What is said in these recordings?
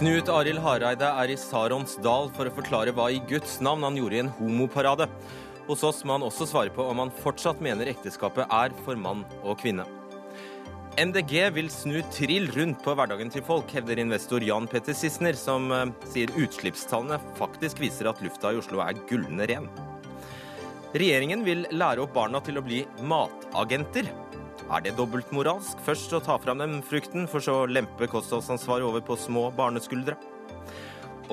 Knut Arild Hareide er i Sarons dal for å forklare hva i Guds navn han gjorde i en homoparade. Hos oss må han også svare på om han fortsatt mener ekteskapet er for mann og kvinne. MDG vil snu trill rundt på hverdagen til folk, hevder investor Jan Petter Sissener, som eh, sier utslippstallene faktisk viser at lufta i Oslo er gullende ren. Regjeringen vil lære opp barna til å bli matagenter. Er det dobbeltmoralsk først å ta fram den frukten, for så å lempe kostholdsansvaret over på små barneskuldre?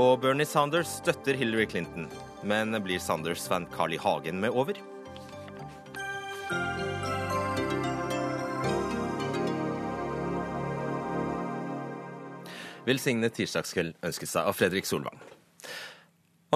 Og Bernie Sanders støtter Hillary Clinton, men blir Sanders-fan Carl I. Hagen med over? Velsignet tirsdagskveld ønskes seg av Fredrik Solvang.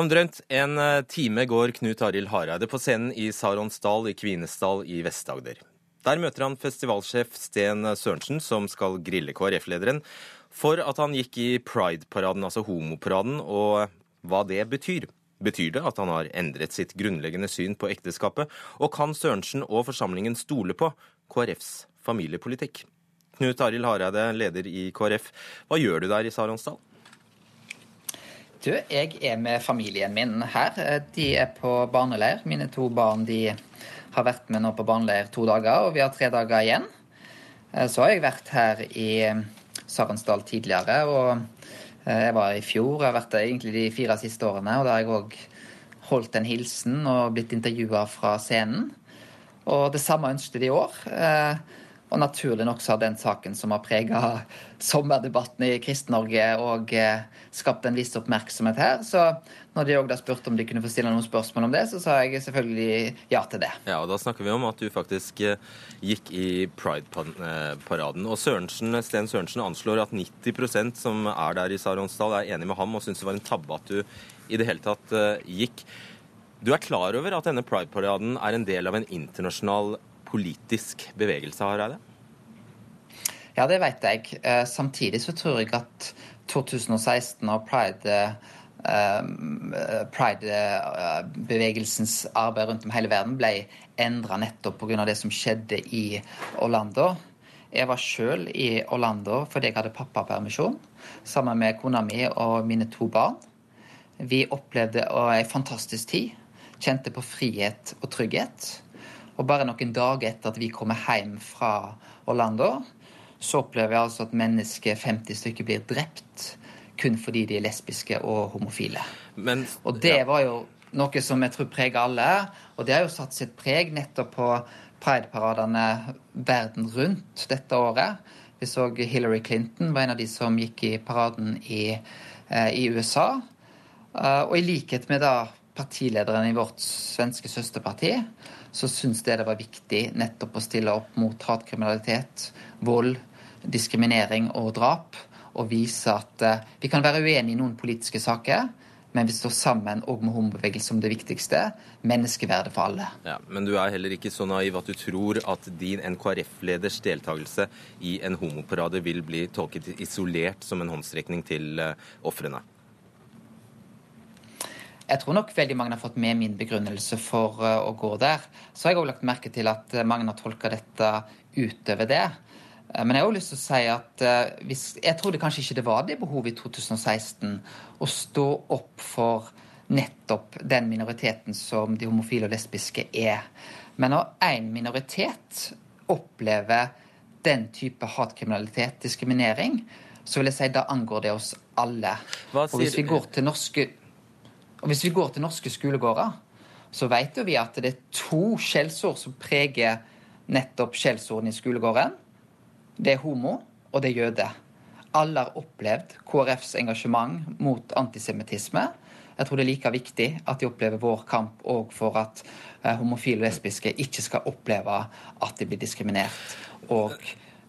Om drømt en eh, time går Knut Arild Hareide på scenen i Saronsdal i Kvinesdal i Vest-Agder. Der møter han festivalsjef Sten Sørensen, som skal grille KrF-lederen, for at han gikk i Pride-paraden, altså homoparaden, og hva det betyr. Betyr det at han har endret sitt grunnleggende syn på ekteskapet, og kan Sørensen og forsamlingen stole på KrFs familiepolitikk? Knut Arild Hareide, leder i KrF. Hva gjør du der i Saronsdal? Du, jeg er med familien min her. De er på barneleir. Mine to barn de har vært med nå på barneleir to dager, og vi har tre dager igjen. Så har jeg vært her i Sarensdal tidligere, og eh, jeg var i fjor. Jeg har vært der egentlig de fire siste årene, og da har jeg òg holdt en hilsen og blitt intervjua fra scenen. Og det samme ønsket de i år. Eh, og naturlig nok så har den saken som har prega sommerdebatten i Kristen-Norge og eh, skapt en viss oppmerksomhet her. Så når de òg da spurte om de kunne få stille noen spørsmål om det, så sa jeg selvfølgelig ja til det. Ja, og da snakker vi om at du faktisk eh, gikk i Pride-paraden. Og Sørensen, Sten Sørensen anslår at 90% som er der i Saronsdal, er enig med ham og syns det var en tabbe at du i det hele tatt eh, gikk. Du er klar over at denne Pride-paraden er en del av en internasjonal politisk bevegelse, Hareide? Ja, det vet jeg. Eh, samtidig så tror jeg at 2016 og pride eh, Pride-bevegelsens arbeid rundt om hele verden ble endra nettopp pga. det som skjedde i Orlando. Jeg var sjøl i Orlando fordi jeg hadde pappapermisjon sammen med kona mi og mine to barn. Vi opplevde ei fantastisk tid. Kjente på frihet og trygghet. Og bare noen dager etter at vi kommer hjem fra Orlando, så opplever jeg altså at mennesker, 50 stykker, blir drept kun fordi de er lesbiske og homofile. Men, og det ja. var jo noe som jeg tror preger alle. Og det har jo satt sitt preg nettopp på prideparadene verden rundt dette året. Vi så Hillary Clinton var en av de som gikk i paraden i, eh, i USA. Uh, og i likhet med da partilederen i vårt svenske søsterparti, så syns jeg det var viktig nettopp å stille opp mot hatkriminalitet, vold, diskriminering og drap. Og vise at uh, vi kan være uenige i noen politiske saker, men vi står sammen òg med homobevegelse som det viktigste. Menneskeverdet for alle. Ja, men du er heller ikke så naiv at du tror at din NKRF-leders deltakelse i en homoparade vil bli tolket isolert som en håndsrekning til uh, ofrene? Jeg tror nok veldig mange har fått med min begrunnelse for uh, å gå der. Så har jeg òg lagt merke til at uh, mange har tolka dette utover det. Uh, men jeg har òg lyst til å si at hvis, jeg trodde kanskje ikke det var det behovet i 2016 å stå opp for nettopp den minoriteten som de homofile og lesbiske er. Men når én minoritet opplever den type hatkriminalitet, diskriminering, så vil jeg si da angår det oss alle. Og hvis vi går til norske og Hvis vi går til norske skolegårder, så vet jo vi at det er to skjellsord som preger nettopp skjellsordene i skolegården. Det er homo, og det er jøde. Alle har opplevd KrFs engasjement mot antisemittisme. Jeg tror det er like viktig at de opplever vår kamp òg for at eh, homofile og lesbiske ikke skal oppleve at de blir diskriminert. Og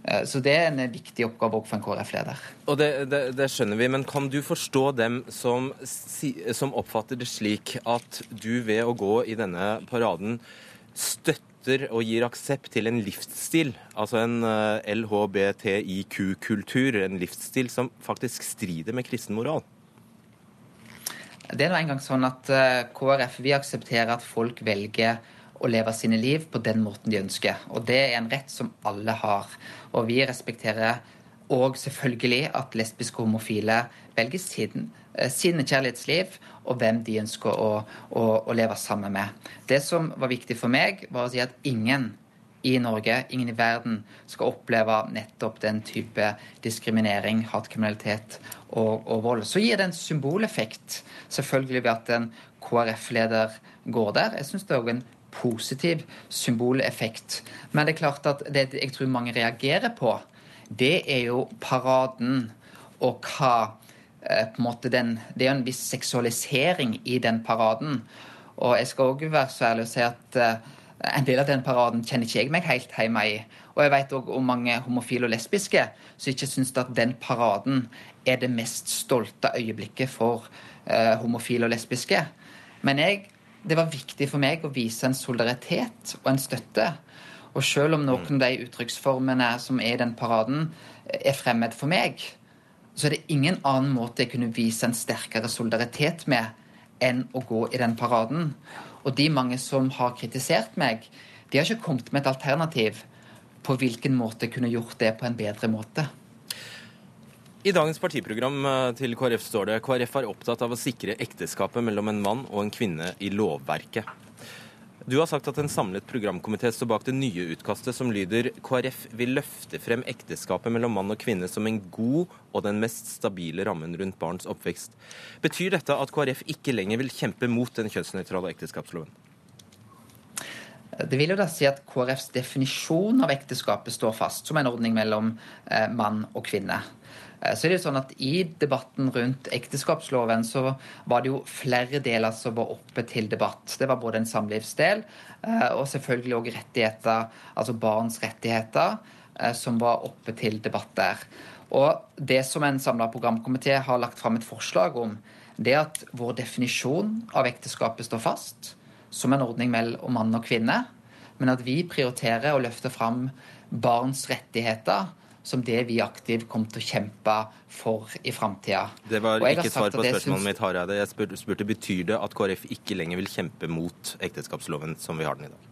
så det er en viktig oppgave også for en KrF-leder. Og det, det, det, skjønner vi, men kan du forstå dem som, som, oppfatter det slik at du ved å gå i denne paraden støtter og gir aksept til en livsstil, altså en eh, LHBTIQ-kultur, en livsstil som faktisk strider med kristen moral? Det er nå engang sånn at eh, KrF vi aksepterer at folk velger å leve sine liv på den måten de ønsker. Og det er en rett som alle har. Og vi respekterer og selvfølgelig at lesbiske og homofile velger sin, eh, sine kjærlighetsliv og hvem de ønsker å, å, å, leve sammen med. Det som var viktig for meg, var å si at ingen i Norge, ingen i verden, skal oppleve nettopp den type diskriminering, hatkriminalitet og, og vold. Så gir det en symboleffekt, selvfølgelig ved at en KrF-leder går der. Jeg syns det er en positiv symboleffekt. Men det er klart at det jeg tror mange reagerer på, det er jo paraden og hva eh, på en måte den, Det er jo en viss seksualisering i den paraden. Og jeg skal òg være så ærlig å si at uh, en del av den paraden kjenner ikke jeg meg helt hjemme i. Og jeg vet òg om mange homofile og lesbiske som ikke syns at den paraden er det mest stolte øyeblikket for eh, homofile og lesbiske. Men jeg, det var viktig for meg å vise en solidaritet og en støtte. Og selv om noen av de uttrykksformene som er i den paraden, er fremmed for meg, så er det ingen annen måte jeg kunne vise en sterkere solidaritet med enn å gå i den paraden. Og de mange som har kritisert meg, de har ikke kommet med et alternativ på hvilken måte jeg kunne gjort det på en bedre måte. I dagens partiprogram eh, til KrF står det KrF er opptatt av å sikre ekteskapet mellom en mann og en kvinne i lovverket. Du har sagt at en samlet programkomité står bak det nye utkastet som lyder KrF vil løfte frem ekteskapet mellom mann og kvinne som en god og den mest stabile rammen rundt barns oppvekst. Betyr dette at KrF ikke lenger vil kjempe mot den kjønnsnøytrale ekteskapsloven? Det vil jo da si at KrFs definisjon av ekteskapet står fast som en ordning mellom eh, mann og kvinne. Eh, så er det jo sånn at I debatten rundt ekteskapsloven så var det jo flere deler som var oppe til debatt. Det var både en samlivsdel eh, og selvfølgelig òg rettigheter, altså barns rettigheter, eh, som var oppe til debatt der. Og Det som en samla programkomité har lagt fram et forslag om, det er at vår definisjon av ekteskapet står fast som en ordning mellom mann og kvinne, men at vi prioriterer å løfte fram barns rettigheter som det vi aktivt kommer til å kjempe for i framtida. Det var ikke svar på spørsmålet synes... mitt, Hareide. Jeg spurte, spurte betyr det at KrF ikke lenger vil kjempe mot ekteskapsloven som vi har den i dag?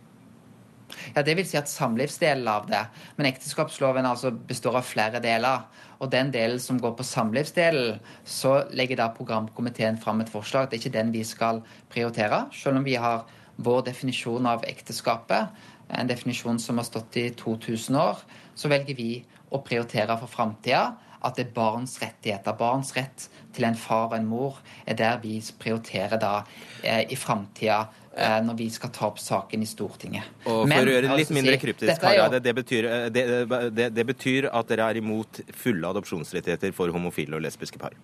Ja, Det vil si at samlivsdelen av det. Men ekteskapsloven altså består av flere deler. Og den delen som går på samlivsdelen, så legger da programkomiteen fram et forslag. Det er ikke den vi skal prioritere, selv om vi har vår definisjon av ekteskapet, en definisjon som har stått i 2000 år, så velger vi å prioritere for framtida. At det er barns rettigheter. Barns rett til en far og en mor er der vi prioriterer da eh, i framtida. Eh, når vi skal ta opp saken i Stortinget. Og For Men, å gjøre det litt mindre mindre kryptisk, jo... det, det, eh, det, det betyr at dere er imot fulle adopsjonsrettigheter for homofile og lesbiske par?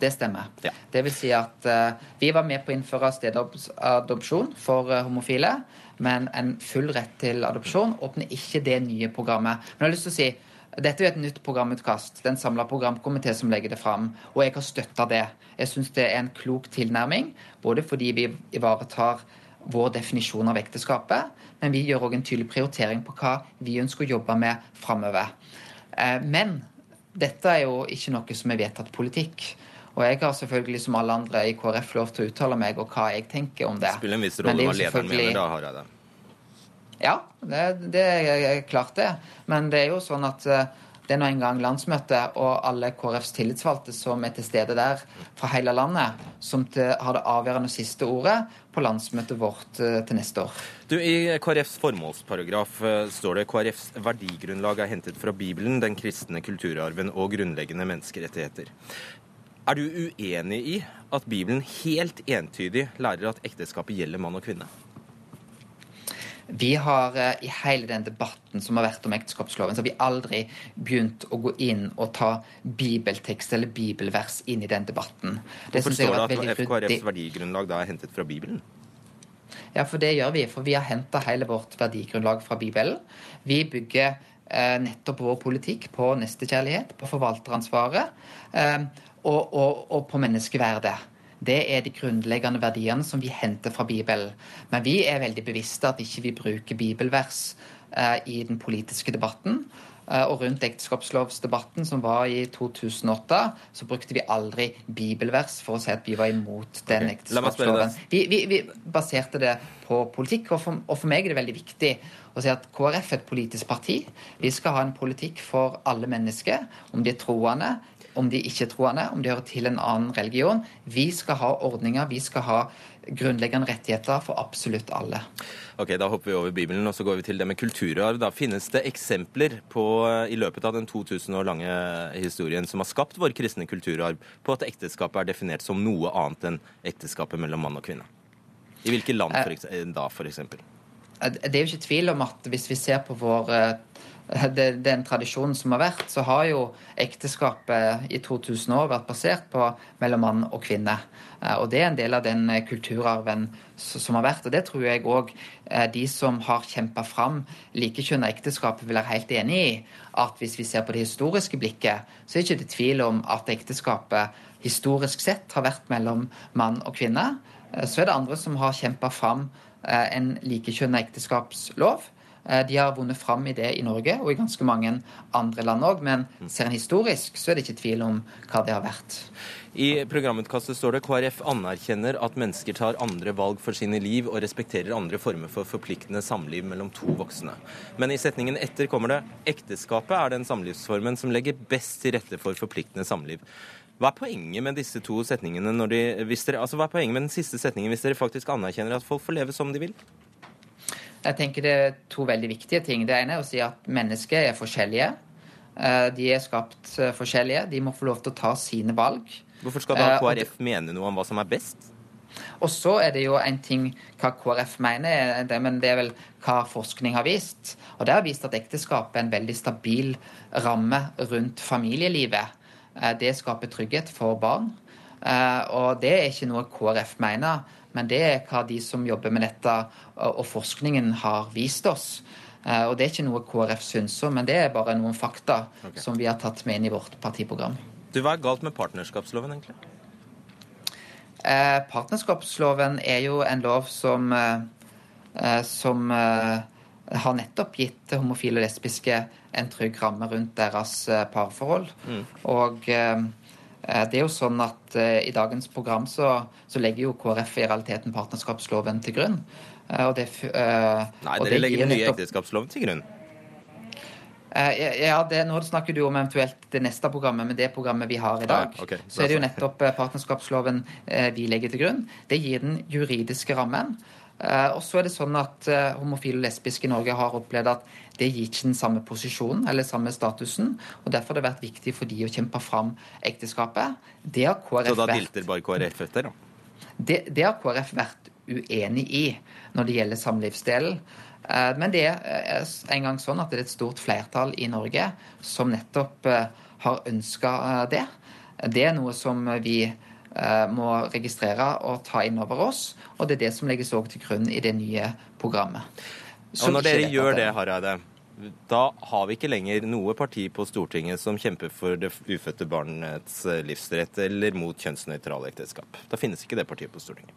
Det stemmer. Ja. Det vil si at eh, vi var med på å innføre stedadopsjon for uh, homofile. Men en full rett til adopsjon åpner ikke det nye programmet. Men jeg har lyst til å si dette er jo et nytt programutkast. Det er en samla programkomité som legger det fram. Og jeg har støtta det. Jeg syns det er en klok tilnærming, både fordi vi ivaretar vår definisjon av ekteskapet, men vi gjør òg en tydelig prioritering på hva vi ønsker å jobbe med framover. Eh, men dette er jo ikke noe som er vedtatt politikk. Og jeg har selvfølgelig som alle andre i KrF lov til å uttale meg og hva jeg tenker om det. Spiller en viss rolle hva lederen mener da, Hareide? Ja, det, det, er klart det. Men det er jo sånn at eh, det er nå engang landsmøtet og alle KrFs tillitsvalgte som er til stede der fra hele landet, som til, har det avgjørende siste ordet på landsmøtet vårt uh, til neste år. Du, I KrFs formålsparagraf uh, står det KrFs verdigrunnlag er hentet fra Bibelen, den kristne kulturarven og grunnleggende menneskerettigheter. Er du uenig i at Bibelen helt entydig lærer at ekteskapet gjelder mann og kvinne? Vi har eh, i hele den debatten som har vært om ekteskapsloven, så har vi aldri begynt å gå inn og ta bibeltekst eller bibelvers inn i den debatten. Det Hvorfor står det at FKRFs verdigrunnlag da er hentet fra Bibelen? Ja, for det gjør vi. For vi har henta hele vårt verdigrunnlag fra Bibelen. Vi bygger eh, nettopp vår politikk på nestekjærlighet, på forvalteransvaret. Eh, og, og, og på menneskeverdet. Det er de grunnleggende verdiene som vi henter fra Bibelen. Men vi er veldig bevisste at ikke vi bruker bibelvers eh, i den politiske debatten. Eh, og rundt ekteskapslovsdebatten som var i 2008, så brukte vi aldri bibelvers for å si at vi var imot den Ok, la meg spørre ekteskapsloven. Vi, vi, vi baserte det på politikk, og for, og for meg er det veldig viktig å si at KrF er et politisk parti. Vi skal ha en politikk for alle mennesker, om de er troende, om de ikke er troende, om de hører til en annen religion. Vi skal ha ordninger, vi skal ha grunnleggende rettigheter for absolutt alle. Ok, Da hopper vi over Bibelen og så går vi til det med kulturarv. Da Finnes det eksempler på, i løpet av den 2000 år lange historien som har skapt vår kristne kulturarv, på at ekteskapet er definert som noe annet enn ekteskapet mellom mann og kvinne? I hvilke land for eks- da, for eksempel? Det er jo ikke tvil om at hvis vi ser på vår eh, det- den tradisjonen som har vært, så har jo ekteskapet i 2000 år vært basert på mellom mann og kvinne. Eh, Og det er en del av den eh, kulturarven som har vært. Og det tror jeg òg de som har kjempa fram likekjønna ekteskap, vil være helt enig i. At hvis vi ser på det historiske blikket, så er det ikke tvil om at ekteskapet historisk sett har vært mellom mann og kvinne. Eh, Så er det andre som har kjempa fram eh, en likekjønna ekteskapslov. Eh, De har vunnet fram i det i Norge og i ganske mange andre land òg, men ser en historisk, så er det ikke tvil om hva det har vært. I programutkastet står det KrF anerkjenner at mennesker tar andre valg for sine liv og respekterer andre former for forpliktende samliv mellom to voksne. Men i setningen etter kommer det ekteskapet er den samlivsformen som legger best til rette for forpliktende samliv. Hva er poenget med disse to setningene når de, dere, altså hva er poenget med den siste setningen hvis dere faktisk anerkjenner at folk får leve som de vil? Jeg tenker det er to veldig viktige ting. Det ene er å si at mennesker er forskjellige. Eh, De er skapt eh, forskjellige. De må få lov til å ta sine valg. Hvorfor skal da Eh, KrF mene noe om hva som er best? Og så er det jo en ting hva KrF mener, det- men det er vel hva forskning har vist. Og det har vist at ekteskap er en veldig stabil ramme rundt familielivet. Det skaper trygghet for barn. Og det er ikke noe KrF mener, men det er hva de som jobber med dette og og forskningen har vist oss. Eh, Og det er ikke noe KrF syns om, men det er bare noen fakta som vi har tatt med inn i vårt partiprogram. Du, Hva er galt med partnerskapsloven, egentlig? Eh, partnerskapsloven er jo en lov som, eh, eh, som eh, har nettopp gitt homofile og lesbiske en trygg ramme rundt deres eh, parforhold. Og eh, eh, det er jo sånn at eh, i dagens program så, så legger jo KrF i realiteten partnerskapsloven til grunn. Eh, og det, eh, Nei, og dere det legger den nye ekteskapsloven til grunn. Eh, Ja, det, Nå snakker du om eventuelt det neste programmet, men det programmet vi har i dag, Ja, okay. så er det jo nettopp eh, partnerskapsloven eh, vi legger til grunn. Det gir den juridiske rammen. Eh, Og så er det sånn at eh, homofile og lesbiske i Norge har opplevd at det gir ikke den samme posisjonen eller samme statusen. og Derfor har det vært viktig for de å kjempe fram ekteskapet. Det har KrF Så da dilter bare KrF etter, da? det, det har KrF vært uenig i når det gjelder samlivsdelen. Eh, Men det er en gang sånn at det er et stort flertall i Norge som nettopp har ønska det. Det er noe som vi må registrere og ta inn over oss, og det er det som legges også til grunn i det nye programmet. Og når dere gjør det- Hareide, da har vi ikke lenger noe parti på Stortinget som kjemper for det ufødte barnets eh, livsrett eller mot kjønnsnøytrale ekteskap. Da finnes ikke det partiet på Stortinget.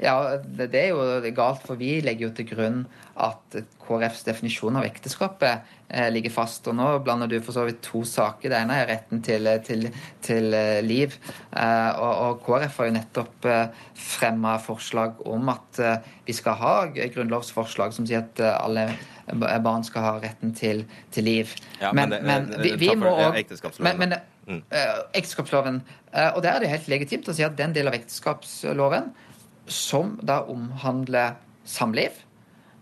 Ja, det, er jo galt, for vi legger jo til grunn at KrFs definisjon av ekteskapet eh, ligger fast. Og nå blander du for så vidt to saker. Det ene er retten til, til, til eh, liv. Eh, og, og KrF har jo nettopp fremma forslag om at vi skal ha grunnlovsforslag som sier at alle barn skal ha retten til, til liv. Ja, men men, Men, men, da. Mm. eh, ekteskapsloven. Eh, og der er det helt legitimt å si at den delen av ekteskapsloven som da omhandler samliv.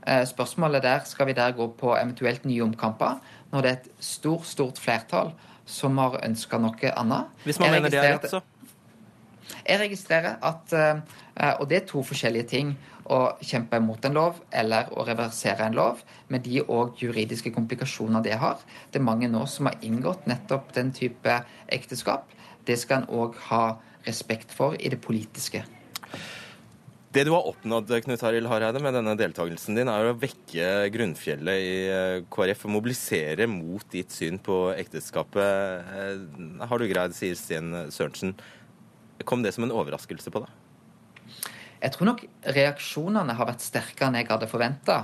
Eh, Spørsmålet der skal vi der gå på eventuelt nye omkamper, når det er et stort, stort flertall som har ønska noe annet. Hvis man mener det er rett, så. Jeg registrerer at eh, Og det er to forskjellige ting. Å kjempe mot en lov eller å reversere en lov, med de òg juridiske komplikasjoner det har. Det er mange nå som har inngått nettopp den type ekteskap. Det skal en òg ha respekt for i det politiske. Det du har oppnådd Knut Arild Hareide, med denne deltakelsen din, er å vekke grunnfjellet i eh, KrF og mobilisere mot ditt syn på ekteskapet. Eh, Har du greid, sier Sten Sørensen. Kom det som en overraskelse på deg? Jeg tror nok reaksjonene har vært sterkere enn jeg hadde forventa.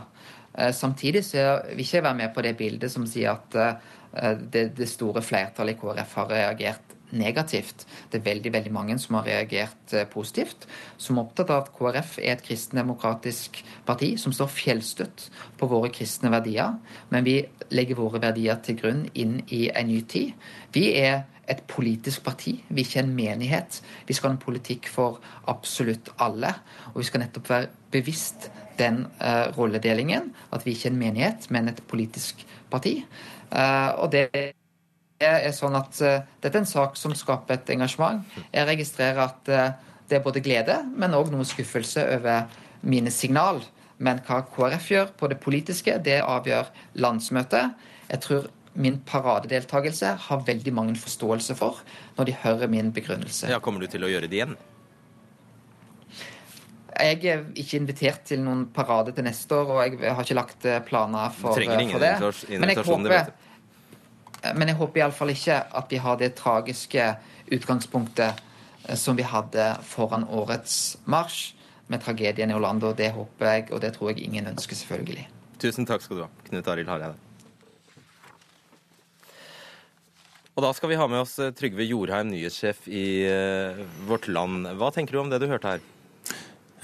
Samtidig så vil ikke være med på det bildet som sier at det store flertallet i KrF har reagert negativt. Det er veldig veldig mange som har reagert eh, positivt, som er opptatt av at KrF er et kristendemokratisk parti som står fjellstøtt på våre kristne verdier. Men vi legger våre verdier til grunn inn i en ny tid. Vi er et politisk parti, vi er ikke en menighet. Vi skal ha en politikk for absolutt alle. Og vi skal nettopp være bevisst den uh, rolledelingen. At vi ikke er en menighet, men et politisk parti. Uh, og det er sånn at uh, dette er en sak som skaper et engasjement. Jeg registrerer at uh, det er både glede, men òg noe skuffelse over mine signal. Men hva KrF gjør på det politiske, det avgjør landsmøtet. Jeg tror min paradedeltakelse har veldig mange forståelse for når de hører min begrunnelse. Ja, Kommer du til å gjøre det igjen? Jeg er ikke invitert til noen parade til neste år, og jeg har ikke lagt eh, planer for, for det. Men jeg håper, men jeg håper iallfall ikke at vi har det tragiske utgangspunktet eh, som vi hadde foran årets marsj, med tragedien i Orlando. Det håper jeg, og det tror jeg ingen ønsker, selvfølgelig. Tusen takk skal du ha, Knut Arild Hareide. Og da skal vi ha med oss eh, Trygve Jorheim, nyhetssjef i uh, Vårt Land. Hva tenker du om det du hørte her?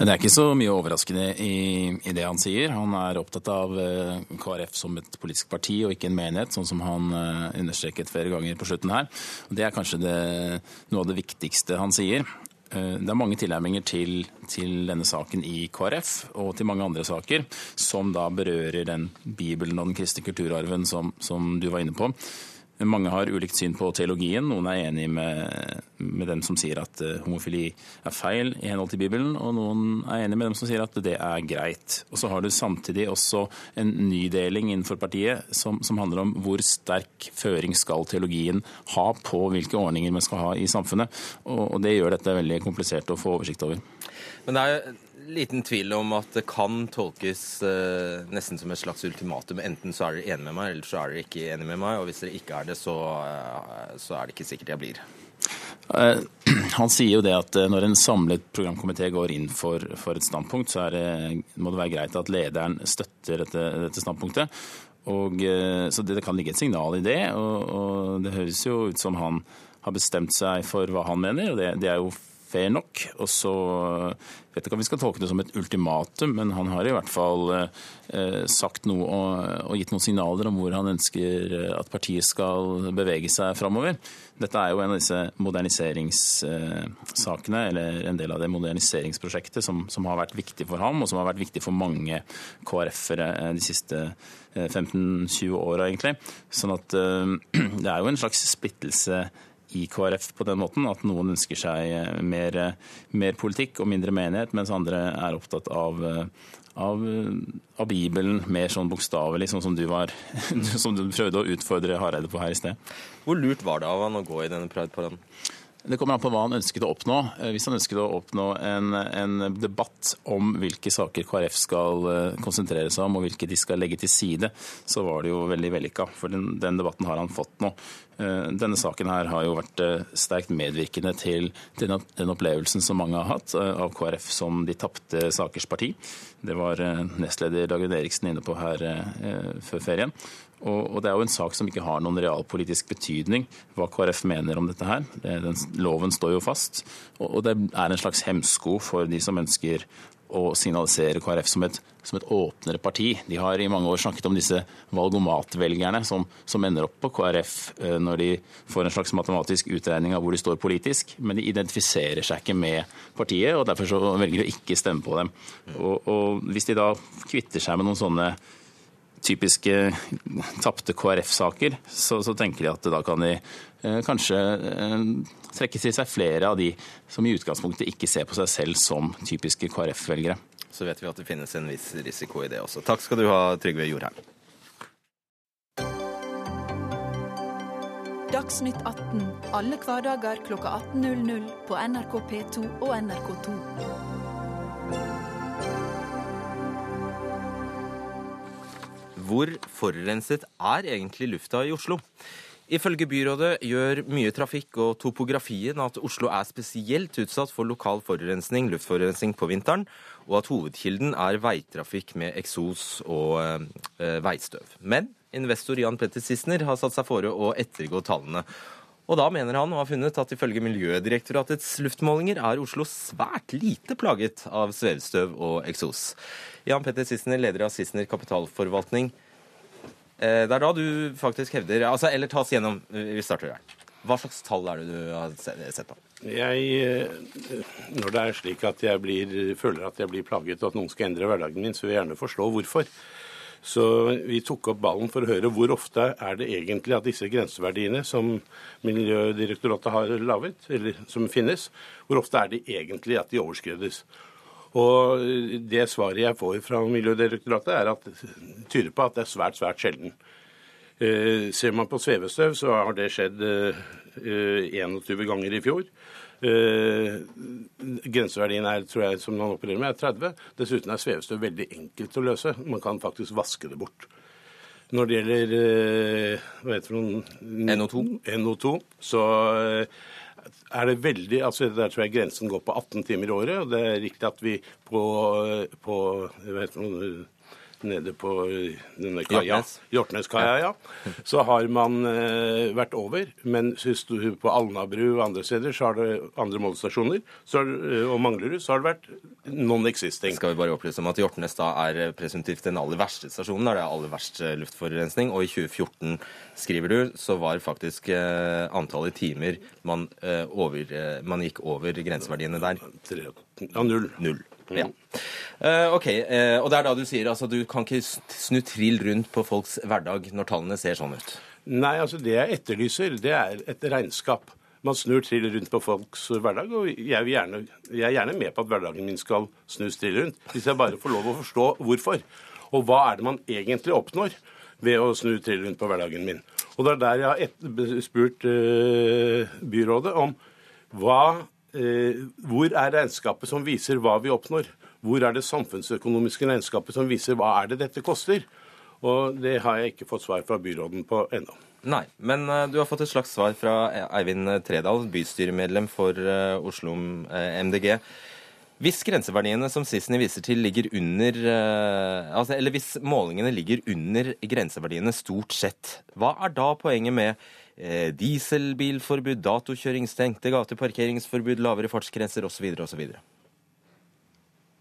Det er ikke så mye overraskende i, i, det han sier. Han er opptatt av eh, KrF som et politisk parti og ikke en menighet, sånn som han eh, understreket flere ganger på slutten her. Det er kanskje det, noe av det viktigste han sier. Eh, det er mange tilnærminger til, til, denne saken i KrF og til mange andre saker som da berører den Bibelen og den kristne kulturarven som, som du var inne på. Mange har ulikt syn på teologien. Noen er enig med, med, dem som sier at eh, homofili er feil i henhold til Bibelen, og noen er enig med dem som sier at det er greit. Og så har du samtidig også en nydeling innenfor partiet som, som handler om hvor sterk føring skal teologien ha på hvilke ordninger vi skal ha i samfunnet. Og, og det gjør dette veldig komplisert å få oversikt over. Men det er liten tvil om at det kan tolkes eh, nesten som et slags ultimatum. Enten så er dere enig med meg, eller så er dere ikke enig med meg. Og hvis dere ikke er det, så, eh, så er det ikke sikkert jeg blir. Eh, han sier jo det at eh, når en samlet programkomité går inn for, for et standpunkt, så det, må det være greit at lederen støtter dette, dette standpunktet. Og, eh, så det, det, kan ligge et signal i det. Og, og, det høres jo ut som han har bestemt seg for hva han mener, og det, det er jo fair nok. Og så vet ikke om vi skal tolke det som et ultimatum, men han har i hvert fall eh, sagt noe og, og, gitt noen signaler om hvor han ønsker eh, at partiet skal bevege seg framover. Dette er jo en av disse moderniseringssakene, eller en del av det moderniseringsprosjektet som, som har vært viktig for ham, og som har vært viktig for mange KrF-ere eh, de siste 15-20 åra, egentlig. Sånn at det er jo en slags splittelse i KrF på den måten at noen ønsker seg eh, mer, eh, mer politikk og mindre menighet, mens andre er opptatt av, eh, av, av Bibelen mer sånn bokstavelig, sånn som du, var, som du prøvde å utfordre Hareide på her i sted. Hvor lurt var det av han å gå i denne Pride-paraden? Det kommer an på hva han ønsket å oppnå. Hvis han ønsket å oppnå en, en, debatt om hvilke saker KrF skal konsentrere seg om, og hvilke de skal legge til side, så var det jo veldig vellykka. For den, den, debatten har han fått nå. Eh, denne saken her har jo vært sterkt medvirkende til den, opplevelsen som mange har hatt av KrF som de tapte sakers parti. Det var nestleder Dagrun Eriksen inne på her før ferien. Og, det er jo en sak som ikke har noen realpolitisk betydning, hva KrF mener om dette her. Den, loven står jo fast. Og, det er en slags hemsko for de som ønsker å signalisere KrF som et, som et åpnere parti. De har i mange år snakket om disse valgomatvelgerne som, som ender opp på KrF eh, når de får en slags matematisk utregning av hvor de står politisk, men de identifiserer seg ikke med partiet, og derfor så velger de å ikke stemme på dem. Og, og hvis de da kvitter seg med noen sånne typiske tapte KrF-saker, så, så, tenker de at da kan de eh, kanskje eh, trekke til seg flere av de som i utgangspunktet ikke ser på seg selv som typiske KrF-velgere. Så vet vi at det finnes en viss risiko i det også. Takk skal du ha, Trygve Jorheim. Dagsnytt 18 alle hverdager kl 18.00 på NRK P2 og NRK2. Hvor forurenset er egentlig lufta i Oslo? Ifølge byrådet gjør mye trafikk og topografien at Oslo er spesielt utsatt for lokal forurensning, luftforurensning på vinteren, og at hovedkilden er veitrafikk med eksos og eh, veistøv. Men investor Jan Petter Sissener har satt seg fore å ettergå tallene. Og da mener han å ha funnet at ifølge Miljødirektoratets luftmålinger er Oslo svært lite plaget av svevestøv og eksos. Jan Petter Sissener, leder av Sissener kapitalforvaltning. Eh, det er da du faktisk hevder altså, Eller ta oss gjennom. Vi starter der. Hva slags tall er det du har sett på? Jeg, eh, når det er slik at jeg blir, føler at jeg blir plaget og at noen skal endre hverdagen min, så vil jeg gjerne forstå hvorfor. Så vi tok opp ballen for å høre hvor ofte er det egentlig at disse grenseverdiene som Miljødirektoratet har laget, eller som finnes, hvor ofte er det egentlig at de overskrides. Og det svaret jeg får fra Miljødirektoratet, er at, tyder på at det er svært, svært sjelden. Eh, ser man på svevestøv, så har det skjedd eh, 21 ganger i fjor. Uh, grenseverdien er, tror jeg, som man opererer med, er 30. Dessuten er svevestøv veldig enkelt å løse. Man kan faktisk vaske det bort. Når det gjelder uh, hva heter det, NO2. NO2, så eh, er det veldig altså Der tror jeg grensen går på 18 timer i året. og Det er riktig at vi på, på nede på denne kaia, Hjortneskaia, ja, så har man eh, vært over. Men på Alnabru og andre steder, så har det andre målestasjoner, og Manglerud, så har det vært non-existing. Skal vi bare opplyse om at Hjortnes da er presumptivt den aller verste stasjonen, der det er aller verst luftforurensning. Og i 2014, skriver du, så var faktisk eh, antallet timer man, eh, over, man gikk over grenseverdiene der Ja, null. Null. Ja. Uh, ok, uh, og det er da du sier altså du kan ikke snu trill rundt på folks hverdag når tallene ser sånn ut? Nei, altså det jeg etterlyser, det er et regnskap. Man snur trill rundt på folks hverdag, og jeg, gjerne, jeg, er gjerne med på at hverdagen min skal snus trill rundt, hvis jeg bare får lov å forstå hvorfor. Og hva er det man egentlig oppnår ved å snu trill rundt på hverdagen min. Og det er der jeg har spurt uh, byrådet om hva hvor er regnskapet som viser hva vi oppnår? Hvor er det samfunnsøkonomiske regnskapet som viser hva er det dette koster? Og det har jeg ikke fått svar fra byråden på ennå. Nei, men uh, du har fått et slags svar fra Eivind Tredal, bystyremedlem for Oslo MDG. Hvis grenseverdiene som Sissener viser til, ligger under altså, Eller hvis målingene ligger under grenseverdiene stort sett, hva er da poenget med dieselbilforbud, datokjøring, stengte gater, parkeringsforbud, lavere fartsgrenser osv. osv.?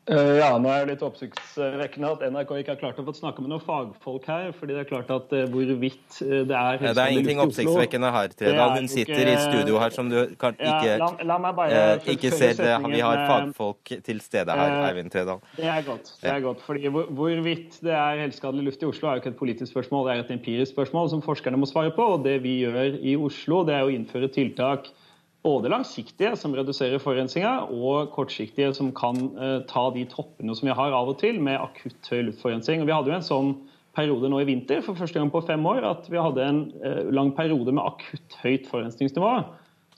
Eh, ja, nå er det litt oppsiktsvekkende at NRK ikke har klart å få snakke med noen fagfolk her. fordi det er klart at uh, hvorvidt eh, det er Det er ingenting oppsiktsvekkende her, Tredal. Hun sitter ikke, i studio her som du kan ikke, ja, la, la bare, eh, ikke ser. Det. Vi har fagfolk til stede her, Eivind Tredal. Det er godt. det er godt, fordi hvor, Hvorvidt det er helseskadelig luft i Oslo, er jo ikke et politisk spørsmål, det er et empirisk spørsmål som forskerne må svare på. og Det vi gjør i Oslo, det er å innføre tiltak både langsiktige, som reduserer forurensninga, og kortsiktige, som kan uh, ta de toppene som vi har av og til med akutt høy luftforurensning. Vi hadde jo en sånn periode nå i vinter for første gang på fem år at vi hadde en uh, lang periode med akutt høyt forurensningsnivå.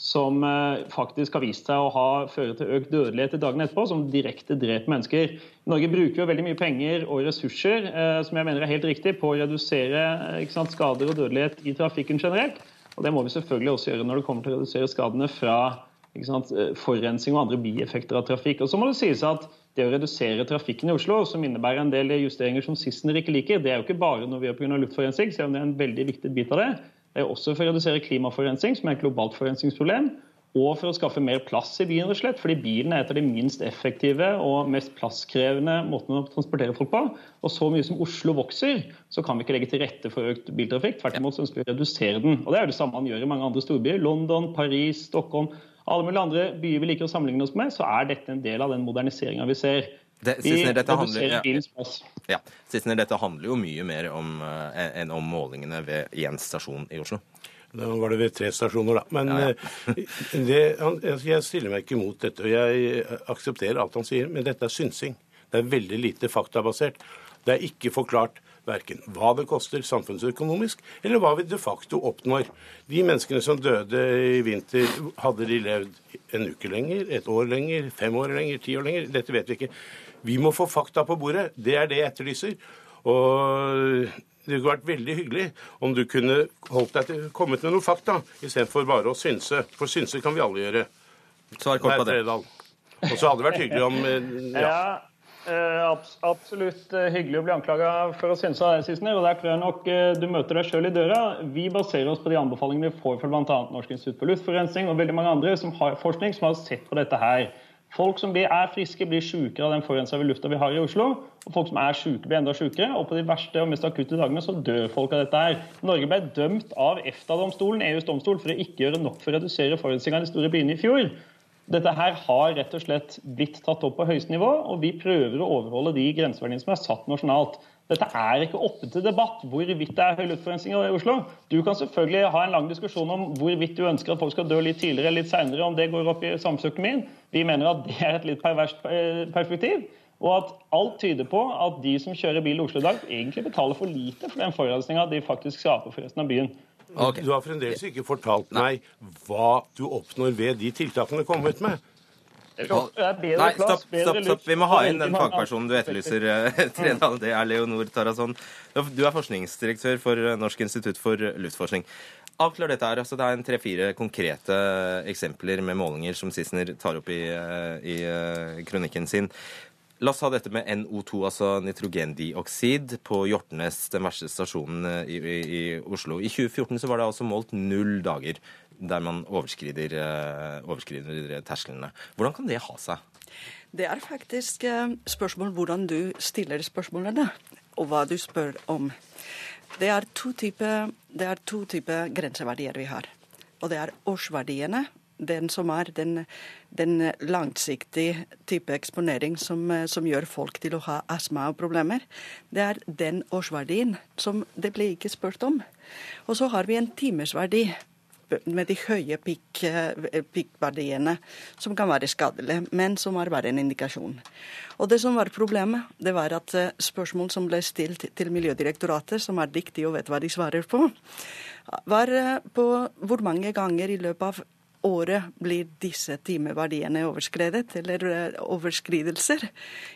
Som uh, faktisk har vist seg å ha, føre til økt dødelighet i dagene etterpå, som direkte dreper mennesker. Norge bruker jo veldig mye penger og ressurser som jeg mener er helt riktig, på å redusere sant, skader og dødelighet i trafikken generelt. Og Det må vi selvfølgelig også gjøre når det kommer til å redusere skadene fra sant, eh, forurensning og andre bieffekter av trafikk. Og så må det sies at det å redusere trafikken i Oslo, som innebærer en del justeringer som Sissener ikke liker, det er jo ikke bare når vi er pga. luftforurensning, selv om det er en veldig viktig bit av det. Det er også for å redusere klimaforurensning, som er et globalt forurensningsproblem og for å skaffe mer plass i byen, rett og slett, fordi bilen er et av de minst effektive og mest plasskrevende måtene å transportere folk på. Og så mye som Oslo vokser, så kan vi ikke legge til rette for økt biltrafikk. Tvert imot så ønsker vi å redusere den. Og Det er jo det samme man gjør i mange andre storbyer. London, Paris, Stockholm. Alle mulige andre byer vi liker å sammenligne oss med, så er dette en del av den moderniseringa vi ser. Det, Sissener, dette, ja, ja. Dette handler jo mye mer om, uh, enn om målingene ved Jens stasjon i Oslo. Da var det ved tre stasjoner, da. Men ja, ja. Eh, det, jeg stiller meg ikke imot dette. og Jeg aksepterer alt han sier, men dette er synsing. Det er veldig lite faktabasert. Det er ikke forklart verken hva det koster samfunnsøkonomisk, eller hva vi de facto oppnår. De menneskene som døde i vinter, hadde de levd en uke lenger, et år lenger, fem år lenger, ti år lenger? Dette vet vi ikke. Vi må få fakta på bordet. Det er det jeg etterlyser. Og det hadde vært veldig hyggelig om du kunne holdt deg til, kommet med noen fakta, istedenfor bare å synse. For synse kan vi alle gjøre. Svar kort på det. Og så hadde det vært hyggelig om ja. ja. Eh, absolutt eh, hyggelig å bli anklaga for å synse av Sissener. Og der tror jeg nok eh, du møter deg sjøl i døra. Vi baserer oss på de anbefalingene vi får fra bl.a. Norsk institutt for luftforurensning og veldig mange andre som har forskning som har sett på dette her. Folk som er friske, blir sykere av den forurensede lufta vi har i Oslo. Og folk som er syke, blir enda sykere. Og på de verste og mest akutte dagene så dør folk av dette her. Norge ble dømt av EFTA-domstolen, EUs domstol, for å ikke gjøre nok for å redusere forurensninga i de store byene i fjor. Dette her har rett og slett blitt tatt opp på høyeste nivå, og vi prøver å overholde de grenseverdiene som er satt nasjonalt. Dette er ikke oppe til debatt hvorvidt det er høy luftforurensning i Oslo. Du kan selvfølgelig ha en lang diskusjon om hvorvidt du ønsker at folk skal dø litt tidligere eller litt seinere, om det går opp i samfunnsøkonomien. Vi mener at det er et litt perverst eh, perspektiv. Og at alt tyder på at de som kjører bil i Oslo i dag, egentlig betaler for lite for den forurensninga de faktisk skaper for resten av byen. Okay. Du har fremdeles ikke fortalt meg hva du oppnår ved de tiltakene du har ut med. Nei, stopp, stopp, stopp. Vi må ha inn den fagpersonen du etterlyser, eh, Tredal. Det er Leonor Tarazon. Du er forskningsdirektør for eh, Norsk institutt for luftforskning. Avklar dette her. Altså, det er en tre-fire konkrete eksempler med målinger som Sissener tar opp i, eh, i kronikken sin. La oss ha dette med NO2, altså nitrogendioksid, på Hjortnes, den verste stasjonen eh, i, i, i, Oslo. I 2014 så var det altså målt null dager der man overskrider, uh, overskrider tersklene. Hvordan kan det ha seg? Det er faktisk uh, spørsmål hvordan du stiller spørsmålene, og hva du spør om. Det er to typer type grenseverdier vi har. Og det er årsverdiene den som er den, den langsiktige type eksponering som, som, gjør folk til å ha astma og problemer, det er den årsverdien som det ble ikke spurt om. Og så har vi en timesverdi med de høye pikkverdiene, som kan være skadelige, men som er vært en indikasjon. Og Det som var problemet, det var at eh, spørsmål som ble stilt til Miljødirektoratet, som er dyktige og vet hva de svarer på, var eh, på hvor mange ganger i løpet av året blir disse timeverdiene overskredet, eller eh, overskridelser,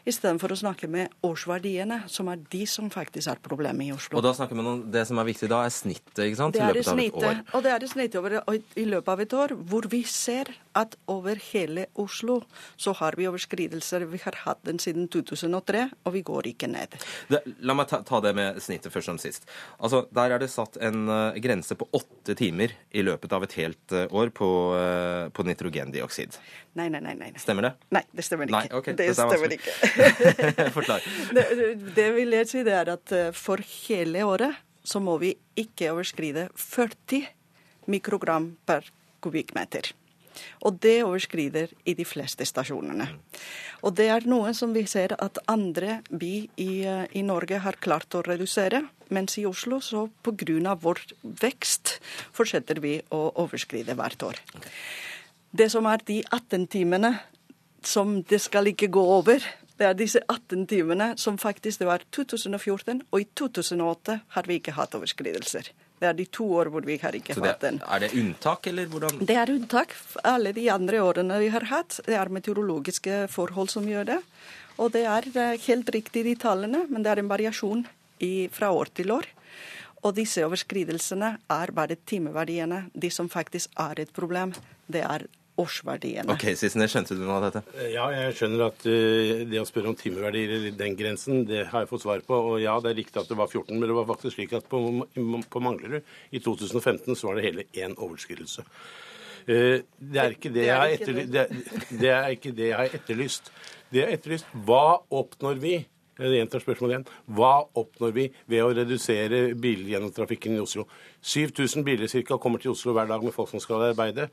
istedenfor å snakke med årsverdiene, som er de som faktisk er problemet i Oslo. Og da snakker man om Det som er viktig da, er snittet ikke sant? Det er I løpet av et år. Og det er snittet over, i løpet av et år, hvor vi ser at over hele Oslo så har vi overskridelser. Vi har hatt den siden 2003, og vi går ikke ned. Det, la meg ta, ta, det med snittet først som sist. Altså, Der er det satt en uh, grense på åtte timer i løpet av et helt uh, år på på nitrogendioksid. Nei, nei, nei, nei. Stemmer det? Nei, det stemmer ikke. Nei, okay. Det stemmer ikke. Forklar. Det, det vil jeg si det er at eh, for hele året så må vi ikke overskride 40 mikrogram per kubikkmeter. Og det overskrider i de fleste stasjonene. Og det er noe som vi ser at andre by i, eh, i Norge har klart å redusere. Mens i Oslo, så pga. vår vekst, fortsetter vi å overskride hvert år. Det som er de 18 timene som det skal ikke gå over, det er disse 18 timene som faktisk det var 2014, og i 2008 har vi ikke hatt overskridelser. Det er de to år hvor vi har ikke det, hatt den. Er det unntak, eller hvordan? Det er unntak. Alle de andre årene vi har hatt, det er meteorologiske forhold som gjør det. Og det er eh, helt riktig de tallene, men det er en variasjon i, fra år til år. Og disse overskridelsene er bare timeverdiene. De som faktisk er et problem, det er årsverdiene. Ok, Sissene, Skjønte du noe av dette? Ja, jeg skjønner at uh, det å spørre om timeverdier i den grensen, det har jeg fått svar på. Og ja, det er riktig at det var 14, men det var faktisk slik at på, på Manglerud i 2015 så var det hele én overskridelse. Uh, det, er ikke det, jeg etterlyst, det, det er ikke det jeg har etterlyst. Det jeg har etterlyst, hva oppnår vi? Jeg gjentar spørsmålet igjen. Hva oppnår vi ved å redusere bilgjennomtrafikken i Oslo? 7000 biler cirka kommer til Oslo hver dag med folk som skal arbeide.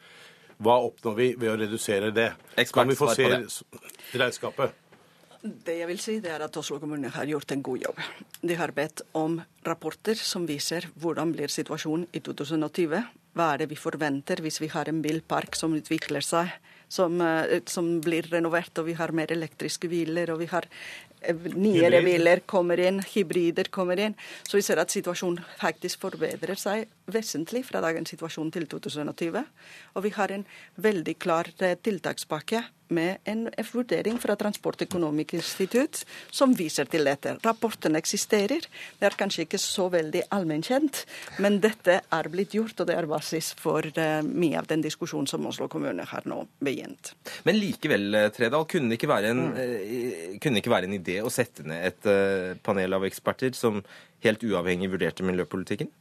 Hva oppnår vi ved å redusere det? Kan vi få se regnskapet? Det jeg vil si, det er at Oslo kommune har gjort en god jobb. De har bedt om rapporter som viser hvordan blir situasjonen i 2020. Hva er det vi forventer hvis vi har en bilpark som utvikler seg som, som blir renovert, og vi har mer elektriske biler, og vi har nyere biler kommer inn, hybrider kommer inn. Så vi ser at situasjonen faktisk forbedrer seg vesentlig fra dagens situasjon til 2020. Og vi har en veldig klar tiltakspakke med en vurdering fra Transportøkonomisk institutt som viser til dette. Rapporten eksisterer. Det er kanskje ikke så veldig allmennkjent, men dette er blitt gjort, og det er basis for uh, mye av den diskusjonen som Oslo kommune har nå begynt. Men likevel, eh, Tredal, kunne det ikke være en, mm. kunne ikke være en idé å sette ned et panel av eksperter som helt uavhengig vurderte miljøpolitikken?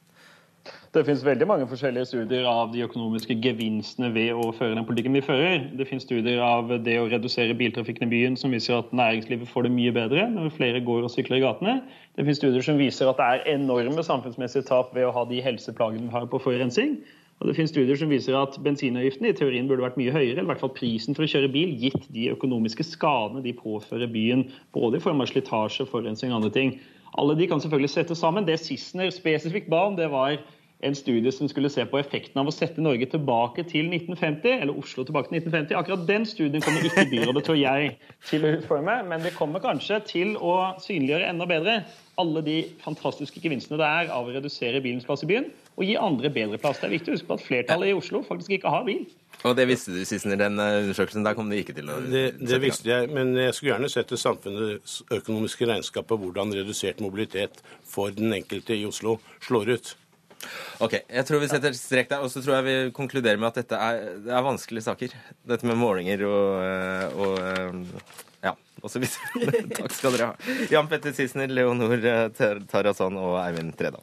Det finnes veldig mange forskjellige studier av de økonomiske gevinstene ved å føre den politikken vi fører. Det finnes studier av det å redusere biltrafikken i byen som viser at næringslivet får det mye bedre når flere går og sykler i gatene. Det finnes studier som viser at det er enorme samfunnsmessige tap ved å ha de helseplagene vi har på forurensning. Og det finnes studier som viser at bensinavgiften i teorien burde vært mye høyere, eller i hvert fall prisen for å kjøre bil, gitt de økonomiske skadene de påfører byen, både i form av slitasje, forurensning og andre ting. Alle de kan selvfølgelig settes sammen. Det Sissener spesifikt ba om, det var en studie som skulle se på effekten av å sette Norge tilbake til 1950, eller Oslo tilbake til 1950. Akkurat den studien kommer ikke byrådet, tror jeg, til å utforme. Men det kommer kanskje til å synliggjøre enda bedre alle de fantastiske gevinstene det er av å redusere bilens plass i byen og gi andre bedre plass. Det er viktig å huske på at flertallet i Oslo faktisk ikke har bil. Og det visste du, Sissener, den eh, undersøkelsen. Der kom det ikke til å Det, det visste jeg, men jeg skulle gjerne sett det regnskap på hvordan redusert mobilitet for den enkelte i Oslo slår ut. Ok, jeg tror vi setter strek der, og så tror jeg vi konkluderer med at dette er, det er vanskelige saker. Dette med målinger og, Ja, og så ja, osv. Takk skal dere ha. Jan Petter Sissener, Leonor Tarazan og Eivind Tredal.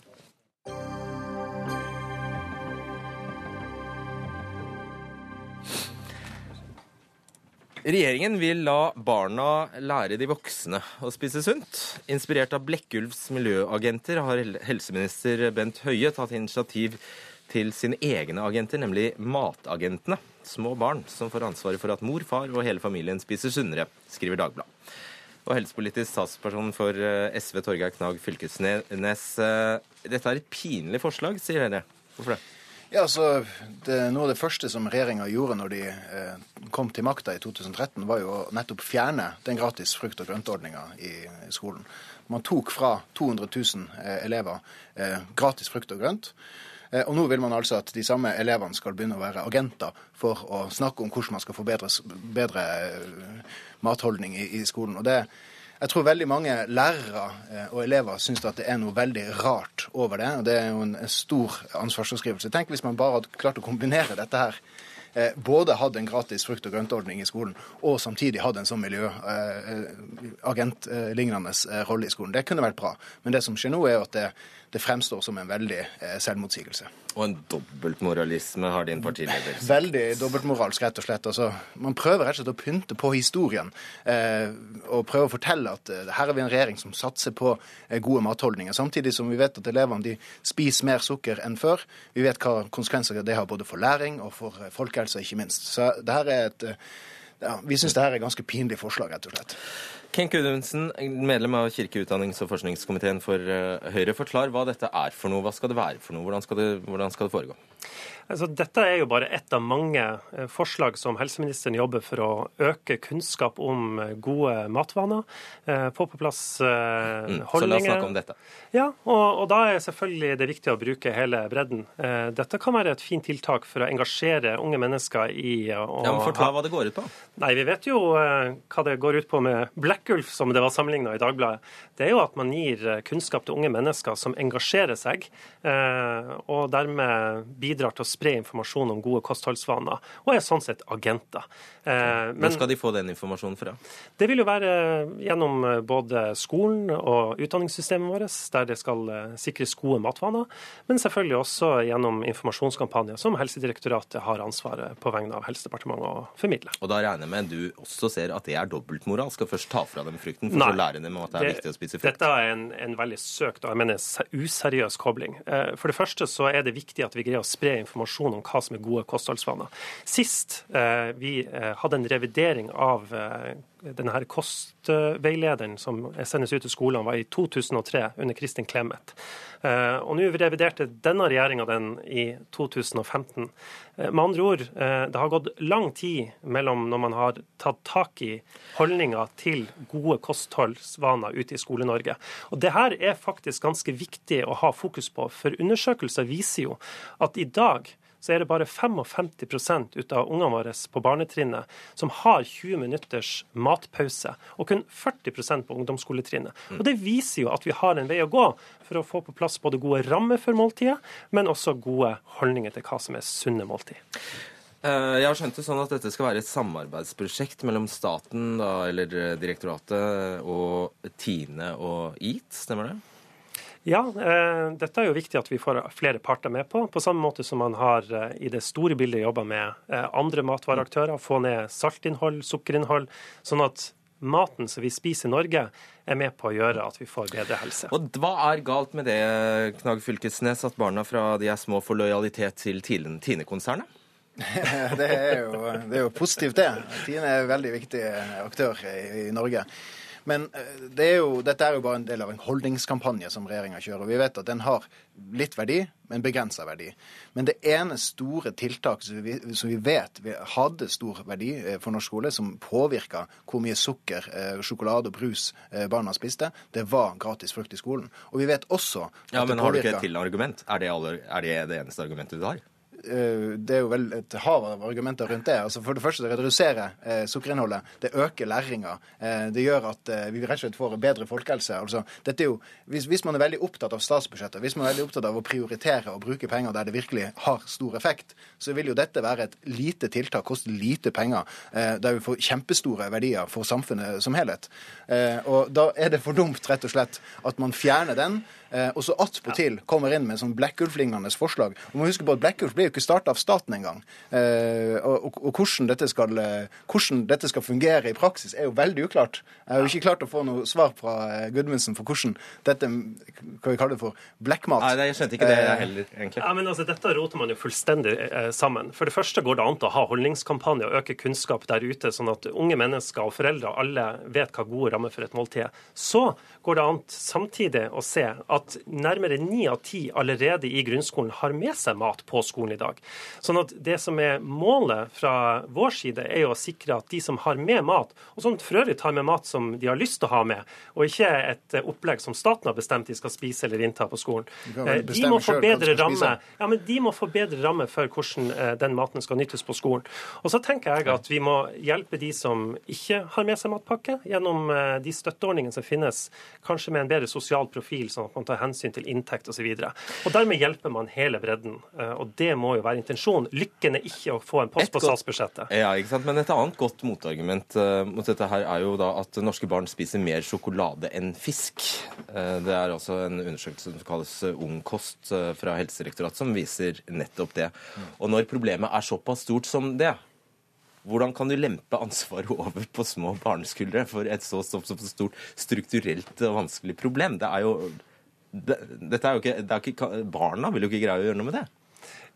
Regjeringen vil la barna lære de voksne å spise sunt. Inspirert av Blekkulvs miljøagenter har helseminister Bent Høie tatt initiativ til sine egne agenter, nemlig matagentene. Små barn som får ansvaret for at mor, far og hele familien spiser sunnere, skriver Dagbladet. Og helsepolitisk statsperson for eh, SV, Torgeir Knag Fylkesnes. Eh, dette er et pinlig forslag, sier dere. Hvorfor det? Ja, altså, det, Noe av det første som regjeringa gjorde når de eh, kom til makta i 2013, var jo å nettopp fjerne den gratis frukt- og grøntordninga i, i, skolen. Man tok fra 200 000 eh, elever eh, gratis frukt og grønt. Eh, og nå vil man altså at de samme elevene skal begynne å være agenter for å snakke om hvordan man skal få bedre, bedre eh, matholdning i, i skolen. Og det jeg tror veldig mange lærere eh, og elever syns at det er noe veldig rart over det. og Det er jo en stor ansvarsforskrivelse. Tenk hvis man bare hadde klart å kombinere dette her. Eh, både hadde en gratis frukt- og grøntordning i skolen, og samtidig hadde en sånn miljøagentlignende eh, rolle i skolen. Det kunne vært bra. Men det som skjer nå, er at det, det fremstår som en veldig selvmotsigelse. Og en dobbeltmoralisme har din partileder sagt. Veldig dobbeltmoralsk, rett og slett. Altså, man prøver rett og slett å pynte på historien eh, og prøve å fortelle at eh, her er vi en regjering som satser på eh, gode matholdninger. Samtidig som vi vet at elevene de spiser mer sukker enn før. Vi vet hva konsekvenser det har både for læring og for folkehelsa, ikke minst. Så det her er et eh, ja, Vi syns det her er et ganske pinlig forslag, rett og slett. Ken Gudmundsen, medlem av kirke-, utdannings- og forskningskomiteen for eh, Høyre. Forklar hva dette er for noe. Hva skal det være for noe? Hvordan skal det, hvordan skal det foregå? Altså, dette er jo bare ett av mange eh, forslag som helseministeren jobber for å øke kunnskap om eh, gode matvaner. Få på plass holdninger. Mm, så la oss snakke om dette. Ja, og, og, da er selvfølgelig det viktig å bruke hele bredden. Dette kan være et fint tiltak for å engasjere unge mennesker i å ja, men Fortell hva det går ut på. Nei, Vi vet jo hva det går ut på med Black Blekkulf, som det var sammenligna i Dagbladet, det er jo at man gir eh, kunnskap til unge mennesker som engasjerer seg, eh, og dermed bidrar til å spre informasjon om gode kostholdsvaner, og er sånn sett agenter. Eh, Hvor skal de få den informasjonen fra? Det vil jo være gjennom både skolen og utdanningssystemet vårt, der det skal sikres gode matvaner, men selvfølgelig også gjennom informasjonskampanjer som Helsedirektoratet har ansvaret på vegne av Helsedepartementet å formidle. Og da regner jeg med du også ser at det er dobbeltmoral? Skal først ta fra dem frukten for Nei, å lære dem at det er det, viktig å spise frukt? Dette er en, en, veldig søkt og jeg mener useriøs kobling. Eh, for det første så er det viktig at vi greier å spre informasjon om hva som er gode kostholdsvaner. Sist eh, vi eh, hadde en revidering av denne kostveilederen som sendes ut til skolene, var i 2003 under Kristin Clemet. Eh, og Nå reviderte denne regjeringa den i 2015. Eh, med andre ord, eh, det har gått lang tid mellom når man har tatt tak i holdninga til gode kostholdsvaner ute i Skole-Norge. Og Det her er faktisk ganske viktig å ha fokus på, for undersøkelser viser jo at i dag så er det bare 55 ut av ungene våre på barnetrinnet som har 20 minutters matpause, og kun 40% på ungdomsskoletrinnet. Og Det viser jo at vi har en vei å gå for å få på plass både gode rammer for måltidet, men også gode holdninger til hva som er sunne måltid. Eh, jeg har skjønt det sånn at dette skal være et samarbeidsprosjekt mellom staten, da, eller direktoratet, og Tine og EAT, stemmer det? Ja, eh, dette er jo viktig at vi får flere parter med på. På samme måte som man har eh, i det store bildet jobba med eh, andre matvareaktører. Få ned saltinnhold, sukkerinnhold. Sånn at maten som vi spiser i Norge, er med på å gjøre at vi får bedre helse. Og Hva er galt med det, Knag Fylkesnes, at barna fra de er små får lojalitet til Tine-konsernet? det, er jo, det er jo positivt, det. Tine er en veldig viktig aktør i, i Norge. Men eh, det er jo, dette er jo bare en del av en holdningskampanje som regjeringa kjører. Vi vet at den har litt verdi, men begrensa verdi. Men det ene store tiltak som vi, som vi vet hadde stor verdi eh, for norsk skole, som påvirka hvor mye sukker, eh, sjokolade og brus barna spiste, det var gratis frukt i skolen. Og vi vet også at Ja, Men har du ikke et til argument? Er det, aller, er det det eneste argumentet du har? Eh, det er jo vel et hav av argumenter rundt det. Altså For det første, det reduserer eh, sukkerinnholdet. Det øker læringa. Eh, det gjør at eh, vi rett og slett får bedre folkehelse. Altså, dette er jo, hvis, hvis, man er veldig opptatt av statsbudsjettet, hvis man er veldig opptatt av å prioritere og bruke penger der det virkelig har stor effekt, så vil jo dette være et lite tiltak, koste lite penger, eh, der vi får kjempestore verdier for samfunnet som helhet. Eh, og da er det for dumt, rett og slett, at man fjerner den. Eh, og så attpåtil kommer inn med sånn Blekkulf-lignende forslag. Og må huske på at Blekkulf ble jo ikke starta av staten engang. Eh, og, og, og hvordan, dette skal, eh, hvordan, dette skal, fungere i praksis, er jo veldig uklart. Jeg har jo ikke klart å få noe svar fra Gudmundsen for hvordan dette hva vi kaller det for blekkmat. Nei, jeg skjønte ikke det jeg heller, egentlig. Ja, men altså, Dette roter man jo fullstendig eh, sammen. For det første går det an å ha holdningskampanje og øke kunnskap der ute, sånn at unge mennesker og foreldre alle vet hva gode rammer for et måltid er. Så går det an samtidig å se at nærmere ni av ti allerede i grunnskolen har med seg mat på skolen i dag. Sånn at det som er målet fra vår side, er jo å sikre at de som har med mat, og som for øvrig tar med mat som de har lyst til å ha med, og ikke et opplegg som staten har bestemt de skal spise eller innta på skolen, eh, de må få bedre ramme ja, men de må få bedre ramme for hvordan eh, den maten skal nyttes på skolen. Og så tenker jeg at vi må hjelpe de som ikke har med seg matpakke, gjennom eh, de støtteordningene som finnes kanskje med en bedre sosial profil, sånn at man tar hensyn til inntekt osv. Dermed hjelper man hele bredden, eh, og det må jo være intensjonen. Lykken er ikke å få en post på statsbudsjettet. Ja, ikke sant? Men et annet godt motargument uh, mot dette her er jo da at norske barn spiser mer sjokolade enn fisk. Uh, det er altså en undersøkelse som kalles Ungkost uh, fra Helsedirektoratet som viser nettopp det. Og når problemet er såpass stort som det, hvordan kan du lempe ansvaret over på små barneskuldre for et så, så, så stort strukturelt og vanskelig problem? Det er jo, det, dette er jo ikke, er ikke, Barna vil jo ikke greie å gjøre noe med det.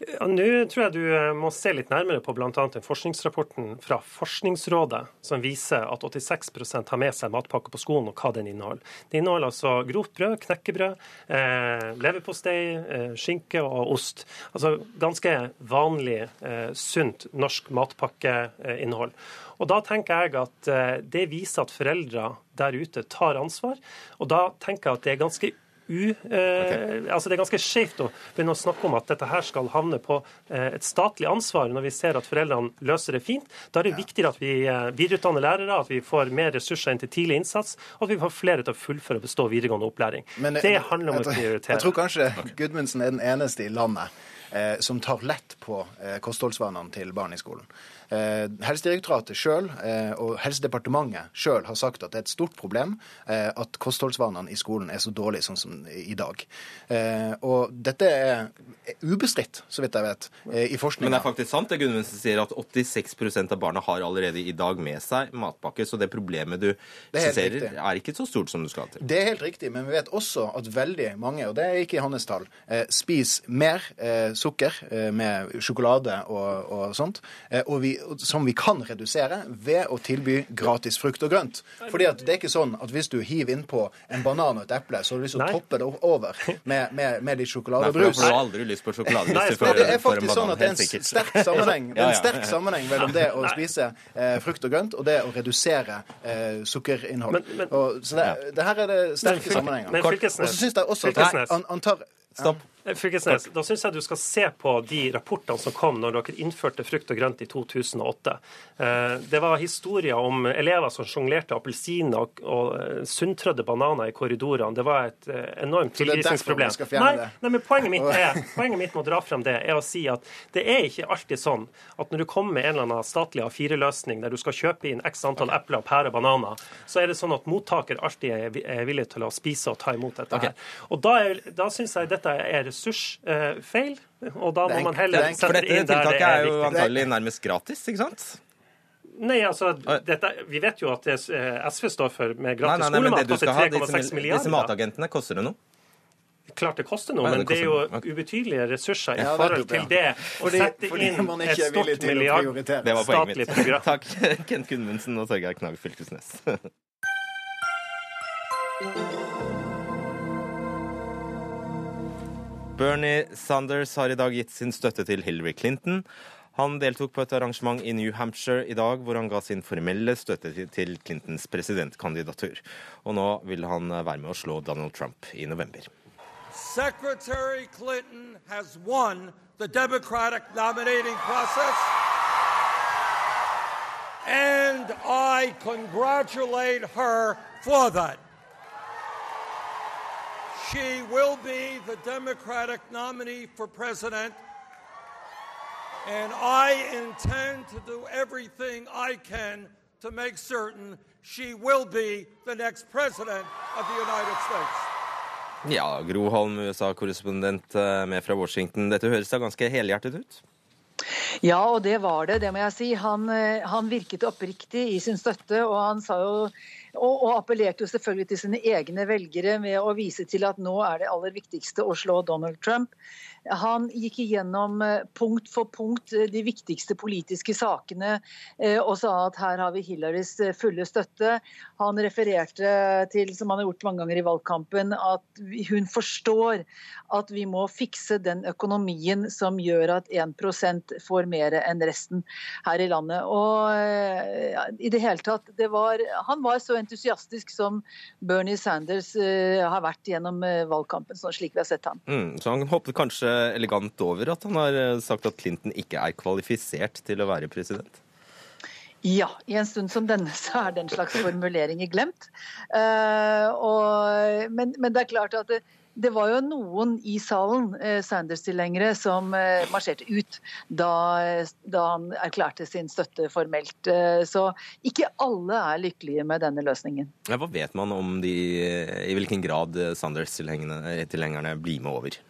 Ja, Nå tror jeg du eh, må se litt nærmere på bl.a. den forskningsrapporten fra Forskningsrådet som viser at 86% har med seg matpakke på skolen, og hva den inneholder. Det inneholder altså grovt brød, knekkebrød, eh, leverpostei, eh, skinke og ost. Altså ganske vanlig, eh, sunt norsk matpakkeinnhold. Og Da tenker jeg at eh, det viser at foreldre der ute tar ansvar. Og da tenker jeg at det er ganske u... Eh, okay. altså Det er ganske skjevt å begynne å snakke om at dette her skal havne på eh, et statlig ansvar, når vi ser at foreldrene løser det fint. Da er det ja. viktigere at vi eh, videreutdanner lærere, at vi får mer ressurser inn til tidlig innsats, og at vi får flere til å fullføre og bestå videregående opplæring. Men, det handler om å prioritere. Jeg tror kanskje Gudmundsen er den eneste i landet eh, som tar lett på eh, kostholdsvanene til barn i skolen. Eh, Helsedirektoratet sjøl eh, og Helsedepartementet sjøl har sagt at det er et stort problem eh, at kostholdsvanene i skolen er så dårlige sånn som i dag. Og dette er ubestridt, så vidt jeg vet, i forskninga. Men det er faktisk sant det Gunnvendsen sier, at 86% av barna har allerede i dag med seg matpakke, så det problemet du skisserer, er ikke så stort som du skal til. Det er helt riktig, men vi vet også at veldig mange, og det er ikke i hans tall, spiser mer sukker eh, med sjokolade og, og sånt, eh, og vi, som vi kan redusere ved å tilby gratis frukt og grønt. Fordi at det er ikke sånn at hvis du hiver innpå en banan og et eple, så har du lyst til å toppe det over med, med, med litt Nei, for da har får du aldri lyst på sjokolade Nei, hvis du for Det er faktisk sånn at det er en sterk sammenheng, Ja, en sterk sammenheng mellom det å spise eh, frukt og grønt og det å redusere eh, sukkerinnhold. Men- men- og, så det, det her er det sterke fylke- sammenhenger. Og så syns jeg også at han, han tar Stopp. Eh, Fylkesnes, da syns jeg du skal se på de rapportene som kom når dere innførte frukt og grønt i 2008. Eh, Det var historier om elever som sjonglerte appelsiner og, og eh, sunntrødde bananer i korridorene. Det var et enormt fjerne Nei, nei, men poenget mitt, er, poenget mitt med å dra frem det, er å si at det er ikke alltid sånn at når du kommer med en eller annen statlig A4-løsning der du skal kjøpe inn x antall epler, pærer, bananer, så er det sånn at mottaker alltid er vi- villig til å spise og ta imot dette her. Og da, er, da syns jeg dette er ressursfeil, og da må man heller det er enk- For dette tiltaket er jo antagelig nærmest gratis, ikke sant? Nei, altså, dette, Vi vet jo at eh, SV står for med gratis nei, nei, men skolemat det koster 3,6 disse, disse matagentene, koster det noe? Klart det koster noe, men det er jo ubetydelige ressurser i forhold til det. Å sette inn et stort milliard statlig program. Takk, Kent Gudmundsen og Torgeir Knag Fylkesnes. Bernie Sanders har i dag gitt sin støtte til Hillary Clinton. Han deltok på et arrangement i New Hampshire i dag hvor han ga sin formelle støtte til- Clintons presidentkandidatur. Og nå vil han være med å slå Donald Trump i november. Secretary Clinton has won the Democratic nominating process. And I congratulate her for that. She will be the Democratic nominee for president. And I intend to do everything I can to make certain she will be the next president of the United States. Ja, Gro Holm, USA-korrespondent eh, med fra Washington. Dette høres da ganske helhjertet ut? Ja, og det var det, det må jeg si. Han, eh, han virket oppriktig i sin støtte, og han sa jo og, og appellerte jo selvfølgelig til sine egne velgere med å vise til at nå er det aller viktigste å slå Donald Trump. Han gikk igjennom eh, punkt for punkt eh, de viktigste politiske sakene eh, og sa at her har vi Hillarys fulle støtte. Han refererte til, som han har gjort mange ganger i valgkampen, at hun forstår at vi må fikse den økonomien som gjør at 1% får mer enn resten her i landet. Og i det hele tatt, det var, Han var så entusiastisk som Bernie Sanders har vært gjennom valgkampen, sånn slik vi har sett ham. Mm, så han hoppet kanskje elegant over at han har eh, sagt at Clinton ikke er kvalifisert til å være president? Ja, i en stund som denne så er den slags formuleringer glemt. Uh, og, men, men det er klart at det, det var jo noen i salen, uh, Sanders-tilhengere, som uh, marsjerte ut da, da han erklærte sin støtte formelt. Eh, så ikke alle er lykkelige med denne løsningen. Ja, hva vet man om de, i hvilken grad Sanders-tilhengerne blir med over?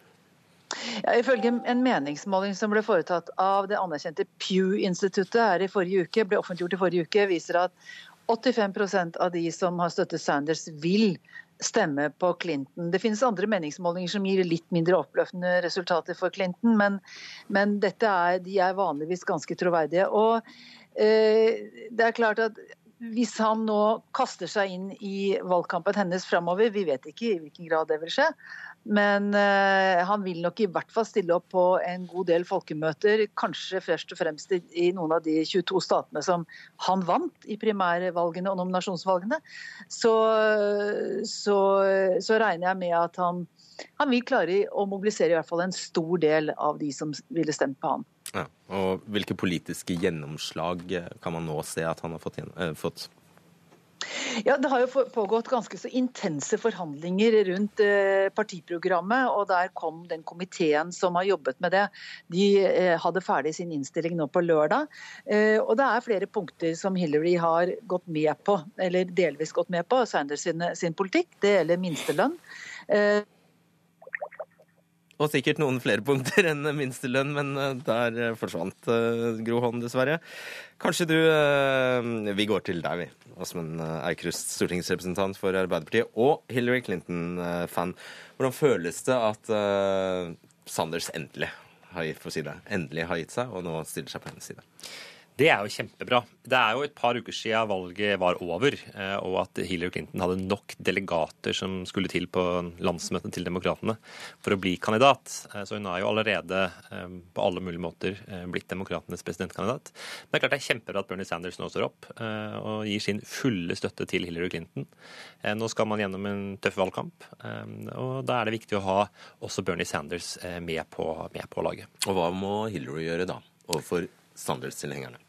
Ja, ifølge en meningsmåling som ble foretatt av det anerkjente Pew-instituttet her i forrige uke, ble offentliggjort i forrige uke, viser at 85% av de som har støttet Sanders, vil stemme på Clinton. Det finnes andre meningsmålinger som gir litt mindre oppløftende resultater for Clinton, men, men er, de er vanligvis ganske troverdige. Og eh, det er klart at hvis han nå kaster seg inn i valgkampen hennes framover, vi vet ikke i hvilken grad det vil skje, men eh, han vil nok i hvert fall stille opp på en god del folkemøter, kanskje først og fremst i, noen av de 22 statene som han vant i primærvalgene og nominasjonsvalgene. Så, så, så regner jeg med at han, han vil klare å mobilisere i hvert fall en stor del av de som ville stemt på han. Ja. Og hvilke politiske gjennomslag eh, kan man nå se at han har fått? Ja, Det har jo pågått ganske så intense forhandlinger rundt eh, partiprogrammet. og Der kom den komiteen som har jobbet med det. De eh, hadde ferdig sin innstilling nå på lørdag. Eh, og Det er flere punkter som Hillary har gått med på, eller delvis gått med på. Sanders sin, sin politikk. Det gjelder minstelønn. Og sikkert noen flere punkter enn minstelønn, men eh, der eh, forsvant eh, Gro Holm, dessverre. Kanskje du Vi går til deg, vi. Åsmund Eikrust, stortingsrepresentant for Arbeiderpartiet og Hillary Clinton-fan. Hvordan føles det at Sanders endelig har, for å si det, endelig har gitt seg, og nå stiller seg på hennes side. Det er jo kjempebra. Det er jo et par uker siden valget var over, eh, og at Hillary Clinton hadde nok delegater som skulle til på landsmøtet til Demokratene for å bli kandidat. Eh, så hun har jo allerede eh, på alle mulige måter blitt Demokratenes presidentkandidat. Men det er klart det er kjempebra at Bernie Sanders nå står opp og gir sin fulle støtte til Hillary Clinton. Nå skal man gjennom en tøff valgkamp, og da er det viktig å ha også Bernie Sanders med på, med på laget. Og hva må Hillary gjøre da, overfor Sanders-tilhengerne?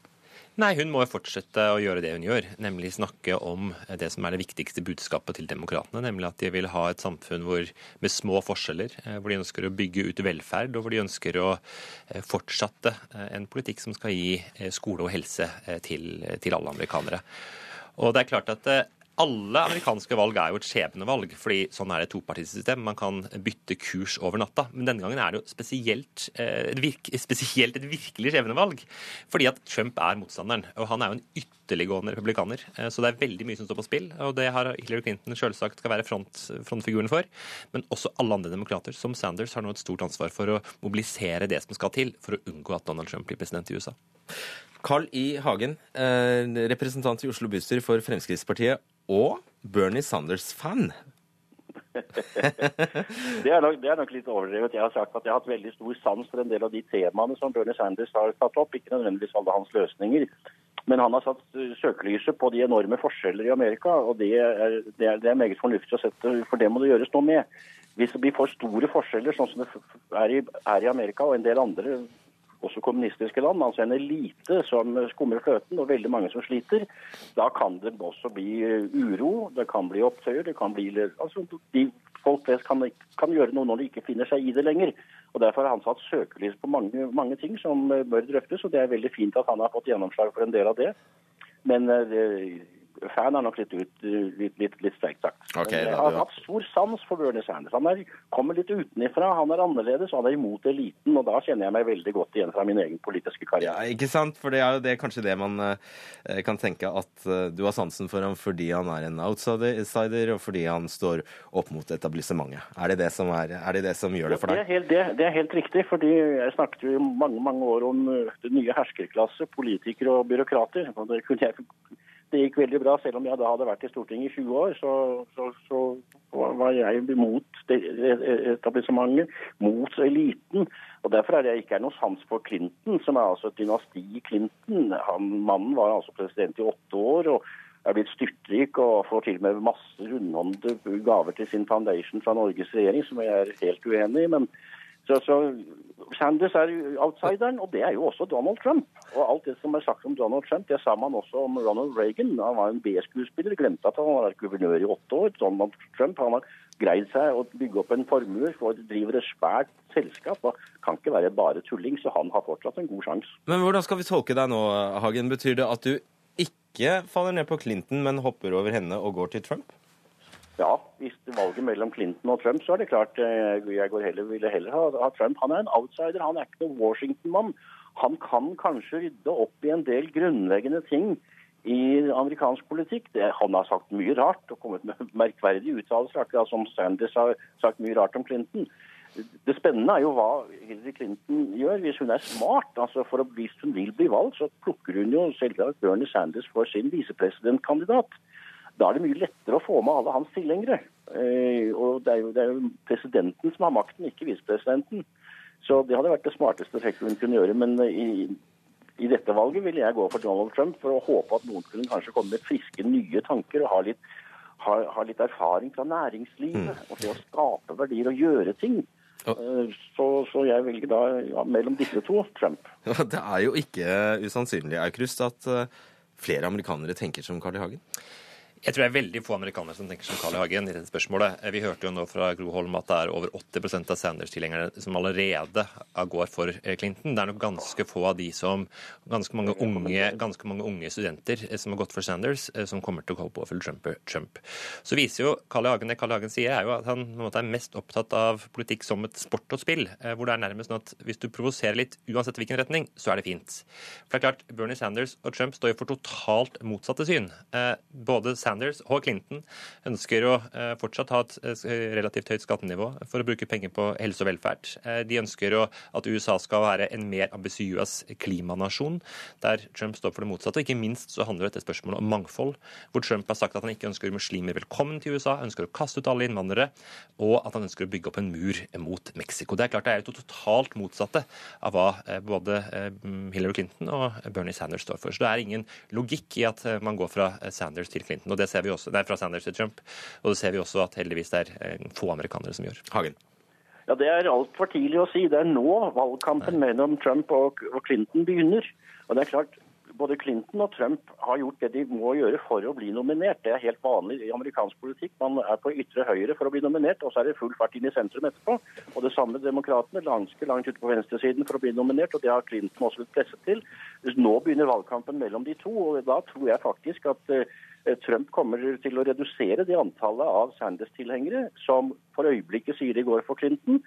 Nei, hun må jo fortsette å gjøre det hun gjør, nemlig snakke om det som er det viktigste budskapet til demokratene, nemlig at de vil ha et samfunn hvor, med små forskjeller, eh, hvor de ønsker å bygge ut velferd, og hvor de ønsker å eh, fortsette eh, en politikk som skal gi skole og helse til, til alle amerikanere. Og det er klart at alle amerikanske valg er jo et skjebnevalg, fordi sånn er det et topartisystem. Man kan bytte kurs over natta. Men denne gangen er det jo spesielt, eh, et, virke, spesielt et virkelig skjebnevalg. Fordi at Trump er motstanderen. Og han er jo en ytterliggående republikaner. Eh, så det er veldig mye som står på spill. Og det har Hillary Clinton selvsagt skal være front, frontfiguren for. Men også alle andre demokrater, som Sanders, har nå et stort ansvar for å mobilisere det som skal til for å unngå at Donald Trump blir president i USA. Carl I. Hagen, eh, representant i Oslo bystyre for Fremskrittspartiet og Bernie Sanders-fan. det, er nok, det, er nok, litt overdrevet. Jeg har sagt at jeg har hatt veldig stor sans for en del av de temaene som Bernie Sanders har tatt opp. Ikke nødvendigvis alle hans løsninger. Men han har satt søkelyset på de enorme forskjeller i Amerika, og det er, det er, det er meget fornuftig å sette, for det må det gjøres noe med. Hvis det blir for store forskjeller, sånn som det er i, er i Amerika og en del andre også kommunistiske land, altså en elite som skummer fløten, og veldig mange som sliter, da kan det også bli uro, det kan bli opptøyer, det kan bli altså, de Folk flest kan, kan, gjøre noe når de ikke finner seg i det lenger. og Derfor har han satt søkelys på mange, mange ting som bør drøftes, og det er veldig fint at han har fått gjennomslag for en del av det. Men eh, det, fan er nok litt, ut, litt, litt, litt sterkt sagt. Okay, jeg har hatt stor sans for Bernie Sanders. Han er, kommer litt utenifra, han er annerledes, han er imot eliten. Og da kjenner jeg meg veldig godt igjen fra min egen politiske karriere. Ja, ikke sant? For det er jo det, kanskje det man uh, kan tenke at uh, du har sansen for ham fordi han er en outsider, og fordi han står opp mot etablissementet. Er det det som, er, er det det som gjør det for deg? Det er, helt, det, det er helt riktig, fordi jeg snakket jo mange, mange år om den nye herskerklasse, politikere og byråkrater. og det kunne jeg det gikk veldig bra. Selv om jeg da hadde vært i Stortinget i 20 år, så, så, så var jeg mot etablissementet, mot eliten. Og Derfor er det ikke noe sans for Clinton, som er altså et dynasti i Clinton. Han, mannen var altså president i åtte år. og er blitt styrtrik og får til og med masse rundhåndede gaver til sin foundation fra Norges regjering, som jeg er helt uenig i. Men så, så, Sanders er outsideren, og det er jo også Donald Trump. Og alt det som er sagt om Donald Trump, det sa man også om Ronald Reagan. Han var en B-skuespiller, glemte at han var guvernør i åtte år. Donald Trump han har greid seg å bygge opp en formue, for driver et svært selskap og kan ikke være bare tulling, så han har fortsatt en god sjanse. Men hvordan skal vi tolke deg nå, Hagen? Betyr det at du ikke faller ned på Clinton, men hopper over henne og går til Trump? Ja, hvis valget mellom Clinton og Trump, så er det klart eh, jeg heller, ville heller ha, ha, Trump. Han er en outsider, han er ikke noen Washington-mann. Han kan kanskje rydde opp i en del grunnleggende ting i amerikansk politikk. Det, han har sagt mye rart og kommet med merkverdige uttalelser, akkurat som Sanders har sagt mye rart om Clinton. Det spennende er jo hva Hillary Clinton gjør hvis hun er smart. altså for å, Hvis hun vil bli valgt, så plukker hun jo selvsagt Bernie Sanders for sin visepresidentkandidat. Da er det mye lettere å få med alle hans tilhengere. Eh, og det er, jo, det er, jo, presidenten som har makten, ikke visepresidenten. Så det hadde vært det smarteste trekket hun kunne gjøre. Men i, i, dette valget ville jeg gå for Donald Trump for å håpe at noen kunne kanskje komme med friske, nye tanker og ha litt, ha, ha litt erfaring fra næringslivet mm. og det å skape verdier og gjøre ting. Eh, så, så, jeg velger da ja, mellom disse to Trump. Det er jo ikke usannsynlig, Aukrust, at eh, flere amerikanere tenker som Carl I. Hagen? Jeg tror det er veldig få amerikanere som tenker som Carl I. Hagen i dette spørsmålet. Vi hørte jo nå fra Gro Holm at det er over 80% av Sanders-tilhengerne som allerede går for eh, Clinton. Det er nok ganske få av de som Ganske mange unge, ganske mange unge studenter eh, som har gått for Sanders, eh, som kommer til å gå på for Trump. Trump. Så viser jo Carl I. Hagen det Carl I. Hagen sier, er jo at han måte, er mest opptatt av politikk som et sport og spill, hvor det er nærmest sånn at hvis du provoserer litt, uansett hvilken retning, så er det fint. For det er klart, Bernie Sanders og Trump står jo for totalt motsatte syn. Både Sanders Sanders og Clinton ønsker å fortsatt ha et relativt høyt skattenivå for å bruke penger på helse og velferd. De ønsker at USA skal være en mer ambisiøs klimanasjon, der Trump står for det motsatte. Og ikke minst så handler dette spørsmålet om mangfold, hvor Trump har sagt at han ikke ønsker muslimer velkommen til USA, ønsker å kaste ut alle innvandrere, og at han ønsker å bygge opp en mur mot Mexico. Det er klart det er jo totalt motsatte av hva eh, både eh, Hillary Clinton og Bernie Sanders står for. Så det er ingen logikk i at eh, man går fra Sanders til Clinton, og det ser vi også, nei, fra Sanders til Trump. Og det ser vi også at heldigvis det er få amerikanere som gjør. Hagen. Ja, Det er altfor tidlig å si. Det er nå valgkampen mellom Trump og Clinton begynner. Og det er klart, både Clinton og Trump har gjort det de må gjøre for å bli nominert. Det er helt vanlig i amerikansk politikk. Man er på ytre høyre for å bli nominert, og så er det full fart inn i sentrum etterpå. Og det samme demokratene, ganske langt ute på venstresiden for å bli nominert, og det har Clinton også blitt presset til. Nå begynner valgkampen mellom de to, og da tror jeg faktisk at eh, Trump kommer til å redusere det antallet av Sanders-tilhengere som for øyeblikket sier det går for Clinton.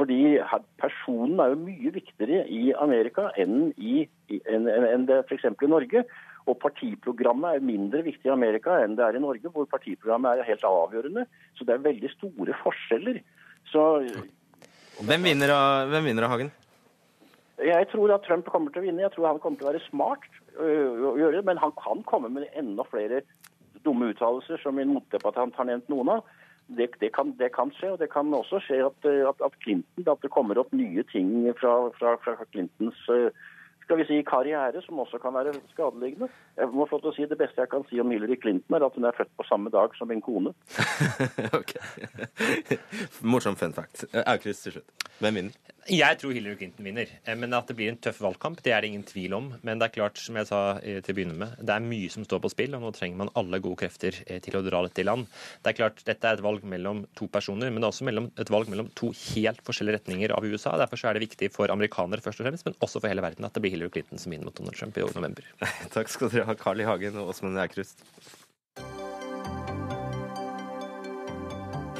Fordi personen er jo mye viktigere i Amerika enn, i, enn, enn det f.eks. i Norge. Og partiprogrammet er mindre viktig i Amerika enn det er i Norge, hvor partiprogrammet er helt avgjørende. Så det er veldig store forskjeller. Så Hvem vinner av, hvem vinner av Hagen? Jeg tror at Trump kommer til å vinne. Jeg tror han kommer til å være smart å gjøre. Men han kan komme med enda flere dumme uttalelser, som min motdebattant har nevnt noen av det, det, kan, det, kan, skje. Og det kan også skje at, at, at, Clinton, at det kommer opp nye ting fra, fra, fra Clintons skal vi si, karriere, som også kan være skadeliggende. Jeg må få til å si Det beste jeg kan si om Hillary Clinton, er at hun er født på samme dag som min kone. ok. Morsom fun fact. Aukrust til slutt. Hvem vinner? Jeg tror Hillary Clinton vinner. Eh, men at det blir en tøff valgkamp, det er det ingen tvil om. Men det er klart, som jeg sa til å begynne med, det er mye som står på spill, og nå trenger man alle gode krefter eh, til å dra dette i land. Det er klart, Dette er et valg mellom to personer, men det er også mellom, et valg mellom to helt forskjellige retninger av USA. Derfor er det viktig for amerikanere først og fremst, men også for hele verden at det blir Hillary Clinton som inn mot Donald Trump i november. Takk skal dere ha, Carl I. Hagen og Åsmund Aukrust.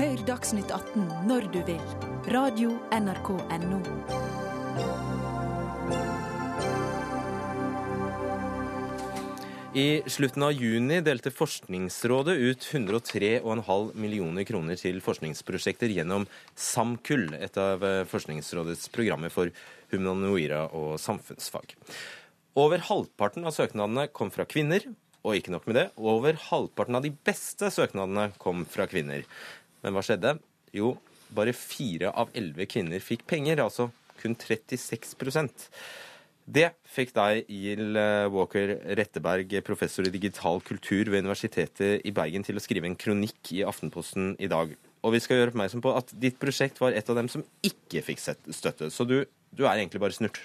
Hør Dagsnytt 18 når du vil. Radio NRK Radio.nrk.no. I slutten av juni delte Forskningsrådet ut 103,5 millioner kroner til forskningsprosjekter gjennom SAMKUL, et av eh, Forskningsrådets programmer for humanoira og samfunnsfag. Over halvparten av søknadene kom fra kvinner, og ikke nok med det, over halvparten av de beste søknadene kom fra kvinner. Men hva skjedde? Jo, bare fire av elleve kvinner fikk penger, altså kun 36% Det fikk deg, Jill Walker Retteberg, professor i digital kultur ved Universitetet i Bergen, til å skrive en kronikk i Aftenposten i dag. Og vi skal gjøre oppmerksom på at ditt prosjekt var et av dem som ikke fikk støtte. Så du, du er egentlig bare snurt.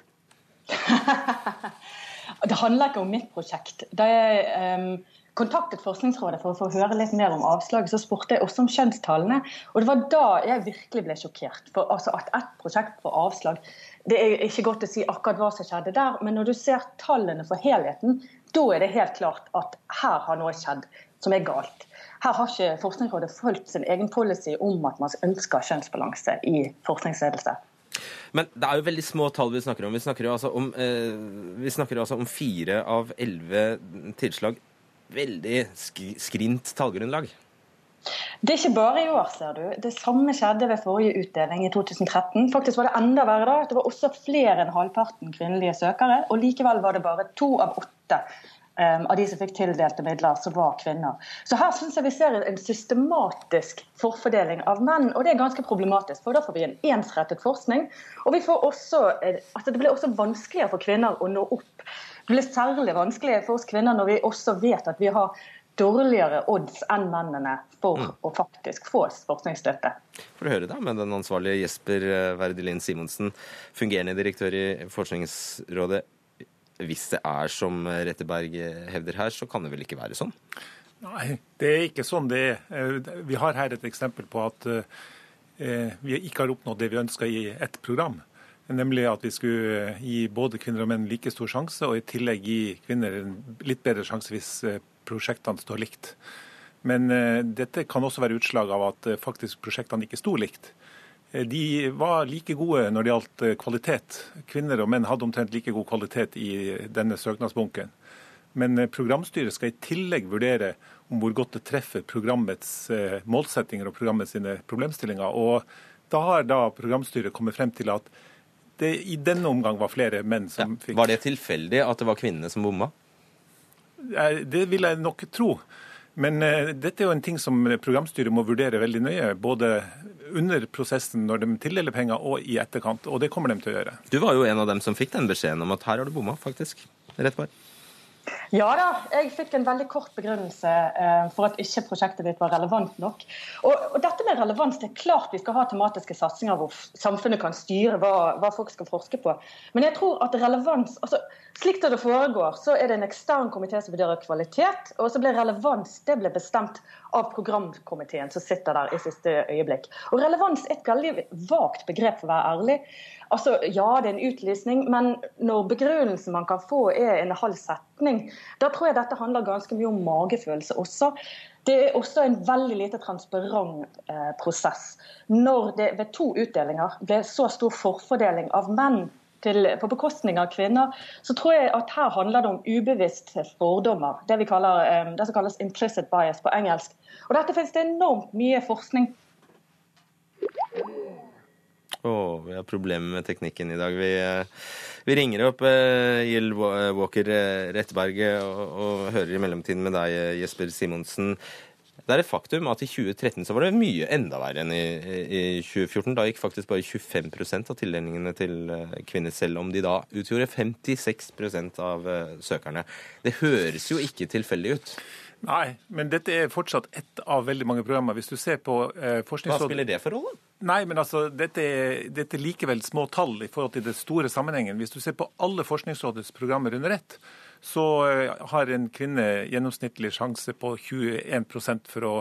det handler ikke om mitt prosjekt. Da jeg um, kontaktet Forskningsrådet for å få høre litt mer om avslaget, så spurte jeg også om kjønnstallene. Og det var da jeg virkelig ble sjokkert. For altså, at ett prosjekt får avslag Det er ikke godt å si akkurat hva som skjedde der, men når du ser tallene for helheten, da er det helt klart at her har noe skjedd som er galt. Her har ikke Forskningsrådet fulgt sin egen policy om at man ønsker kjønnsbalanse i forskningsledelse. Men det er jo veldig små tall vi snakker om. Vi snakker jo altså om, eh, snakker altså om fire av elleve tilslag. Veldig skrint tallgrunnlag. Det er ikke bare i år, ser du. Det samme skjedde ved forrige utdeling i 2013. Faktisk var det enda verre da. Det var også flere enn halvparten kvinnelige søkere. Og likevel var det bare to av åtte av de som fikk tildelte midler, som var kvinner. Så her syns jeg vi ser en systematisk forfordeling av menn, og det er ganske problematisk. For da får vi en ensrettet forskning, og vi får også, eh, altså det blir også vanskeligere for kvinner å nå opp. Det blir særlig vanskelig for oss kvinner når vi også vet at vi har dårligere odds enn mennene for mm. å faktisk få forskningsstøtte. For å høre da med den ansvarlige Jesper Verdelin Simonsen, fungerende direktør i Forskningsrådet hvis det er som Retteberg hevder her, så kan det vel ikke være sånn? Nei, det er ikke sånn det er. Eh, vi har her et eksempel på at eh, vi ikke har oppnådd det vi ønska i ett program. Nemlig at vi skulle gi både kvinner og menn like stor sjanse, og i tillegg gi kvinner en litt bedre sjanse hvis eh, prosjektene står likt. Men dette kan også være utslag av at faktisk prosjektene ikke sto likt. Eh, de var like gode når det gjaldt eh, kvalitet. Kvinner og menn hadde omtrent like god kvalitet i denne søknadsbunken. Men eh, programstyret skal i tillegg vurdere om hvor godt det treffer programmets målsettinger og programmets sine problemstillinger. Og da har da programstyret kommet frem til at det i denne omgang var flere menn som Ja. fikk Var det tilfeldig at det var kvinnene som bomma? Det vil jeg nok tro. Men uh, dette er jo en ting som programstyret må vurdere veldig nøye. Både under prosessen når de tildeler penger, og i etterkant. Og det kommer de til å gjøre. Du var jo en av dem som fikk den beskjeden om at her har du bomma, faktisk. Rett her. Ja da, jeg fikk en veldig kort begrunnelse eh, for at ikke prosjektet ditt var relevant nok. Og, og dette med relevans, det er klart vi skal ha tematiske satsinger hvor samfunnet kan styre hva, hva folk skal forske på. Men jeg tror at relevans altså Slik det foregår, så er det en ekstern komité som vurderer kvalitet, og så blir relevans det ble bestemt av programkomiteen som sitter der i siste øyeblikk. Og relevans er et veldig vagt begrep, for å være ærlig. Altså, Ja, det er en utlysning, men når begrunnelsen man kan få er en halv setning, da tror jeg dette handler ganske mye om magefølelse også. Det er også en veldig lite transparent eh, prosess. Når det ved to utdelinger ble så stor forfordeling av menn til, på bekostning av kvinner, så tror jeg at her handler det om ubevisst fordommer. Det, kaller, eh, det som kalles implicit bias på engelsk. Og dette finnes det enormt mye forskning Å, vi har problemer med teknikken i dag. Vi, eh, vi ringer opp uh, Jill Walker eh, Retteberget og, og hører i mellomtiden med deg, eh, Jesper Simonsen. Det er et faktum at i 2013 så var det mye enda verre enn i, i 2014. Da gikk faktisk bare 25% av tildelingene til eh, kvinner, selv om de da utgjorde 56% av eh, søkerne. Det høres jo ikke tilfeldig ut. Nei, men dette er fortsatt ett av veldig mange programmer. Hvis du ser på eh, Hva spiller det for rolle? Nei, men altså, dette er, dette er likevel små tall i forhold til den store sammenhengen. Hvis du ser på alle Forskningsrådets programmer under ett, så eh, har en kvinne gjennomsnittlig sjanse på 21 for å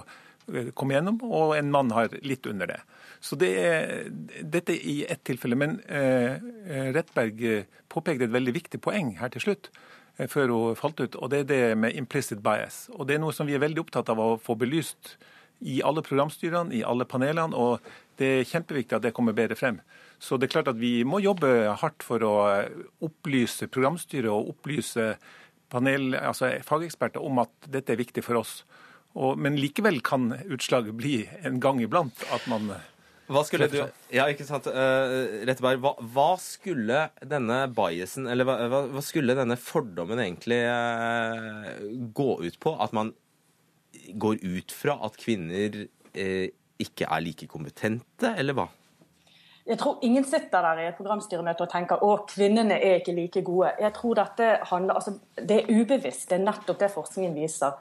eh, komme gjennom, og en mann har litt under det. Så det er, dette er i ett tilfelle. Men eh, eh, Rettberg påpekte et veldig viktig poeng her til slutt før hun falt ut, og det er det med implicit bias. Og det er noe som vi er veldig opptatt av å få belyst i alle programstyrene, i alle panelene, og det er kjempeviktig at det kommer bedre frem. Så det er klart at vi må jobbe hardt for å opplyse programstyret og opplyse panel, altså fageksperter om at dette er viktig for oss. Og, men likevel kan utslaget bli en gang iblant at man Hva skulle du. Ja, ikke sant. Uh, Retteberg, hva, hva skulle denne biasen, eller hva, hva, hva skulle denne fordommen egentlig uh, gå ut på? At man går ut fra at kvinner uh, ikke er like kompetente, eller hva? Jeg tror ingen sitter der i et programstyremøte og tenker å, kvinnene er ikke like gode. Jeg tror dette handler, altså, Det er ubevisst. Det er nettopp det forskningen viser.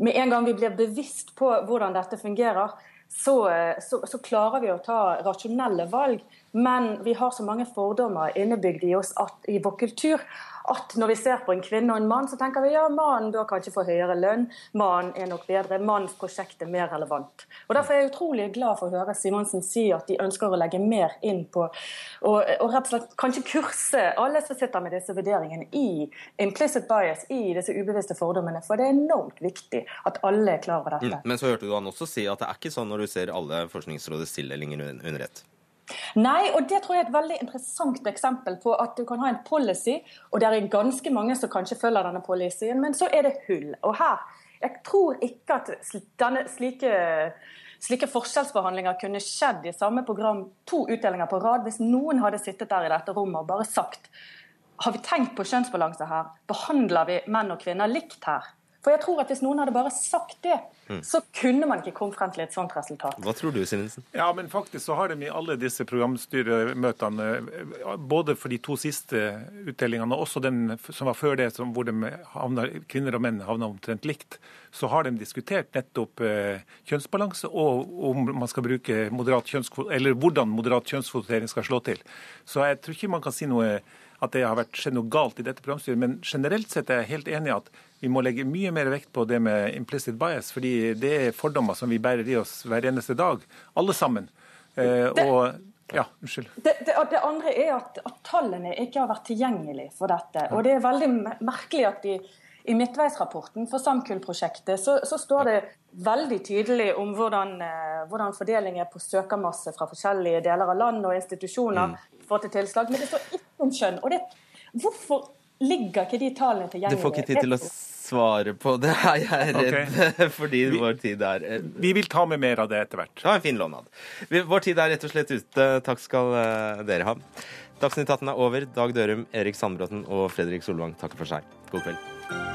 Med en gang vi blir bevisst på hvordan dette fungerer, så, så, så klarer vi å ta rasjonelle valg. Men vi har så mange fordommer innebygd i oss at, i vår kultur at når vi ser på en kvinne og en mann, så tenker vi ja, mannen bør kanskje få høyere lønn. Mannen er nok bedre. Mannens prosjekt er mer relevant. Og Derfor er jeg utrolig glad for å høre Simonsen si at de ønsker å legge mer inn på og, og rett og slett kanskje kurse alle som sitter med disse vurderingene i implicit bias, i disse ubevisste fordommene. For det er enormt viktig at alle er klar over dette. Mm. Men så hørte du han også si at det er ikke sånn når du ser alle Forskningsrådets tildelinger under ett. Nei, og det tror jeg er et veldig interessant eksempel på at du kan ha en policy, og det er ganske mange som kanskje følger denne policyen, men så er det hull. Og her, jeg tror ikke at denne, slike, slike forskjellsbehandlinger kunne skjedd i samme program to utdelinger på rad hvis noen hadde sittet der i dette rommet og bare sagt har vi tenkt på kjønnsbalanse her? Behandler vi menn og kvinner likt her? For jeg tror at Hvis noen hadde bare sagt det, Mm. så kunne man ikke kommet frem til et sånt resultat. Hva tror du, Simensen? Ja, men faktisk så har de i alle disse programstyremøtene, både for de to siste utdelingene og også den som var før det, som, hvor de havner, kvinner og menn havna omtrent likt, så har de diskutert nettopp eh, kjønnsbalanse og om man skal bruke moderat kjønnskvotering, eller hvordan moderat kjønnskvotering skal slå til. Så jeg tror ikke man kan si noe at det har vært skjedd noe galt i dette programstyret, men generelt sett er jeg helt enig i at vi må legge mye mer vekt på det med implicit bias, fordi det er fordommer som vi bærer i oss hver eneste dag, alle sammen. Eh, og ja, unnskyld. Det, det, det andre er at, at tallene ikke har vært tilgjengelige for dette. Og det er veldig merkelig at de, i midtveisrapporten for Samkull-prosjektet så, så står det veldig tydelig om hvordan, eh, hvordan fordeling er på søkermasse fra forskjellige deler av land og institusjoner får til tilslag, men det står ikke om kjønn. Og det, hvorfor ligger ikke de tallene Du får ikke tid til å svare på det, er jeg redd, okay. fordi vår tid er eh, Vi vil ta med mer av det etter hvert. Det en fin lånad. Vi- Vår tid er rett og slett ute. Takk skal eh, dere ha. Dagsnytt 18 er over. Dag Dørum, Erik Sandbråten og Fredrik Solvang takker for seg. God kveld.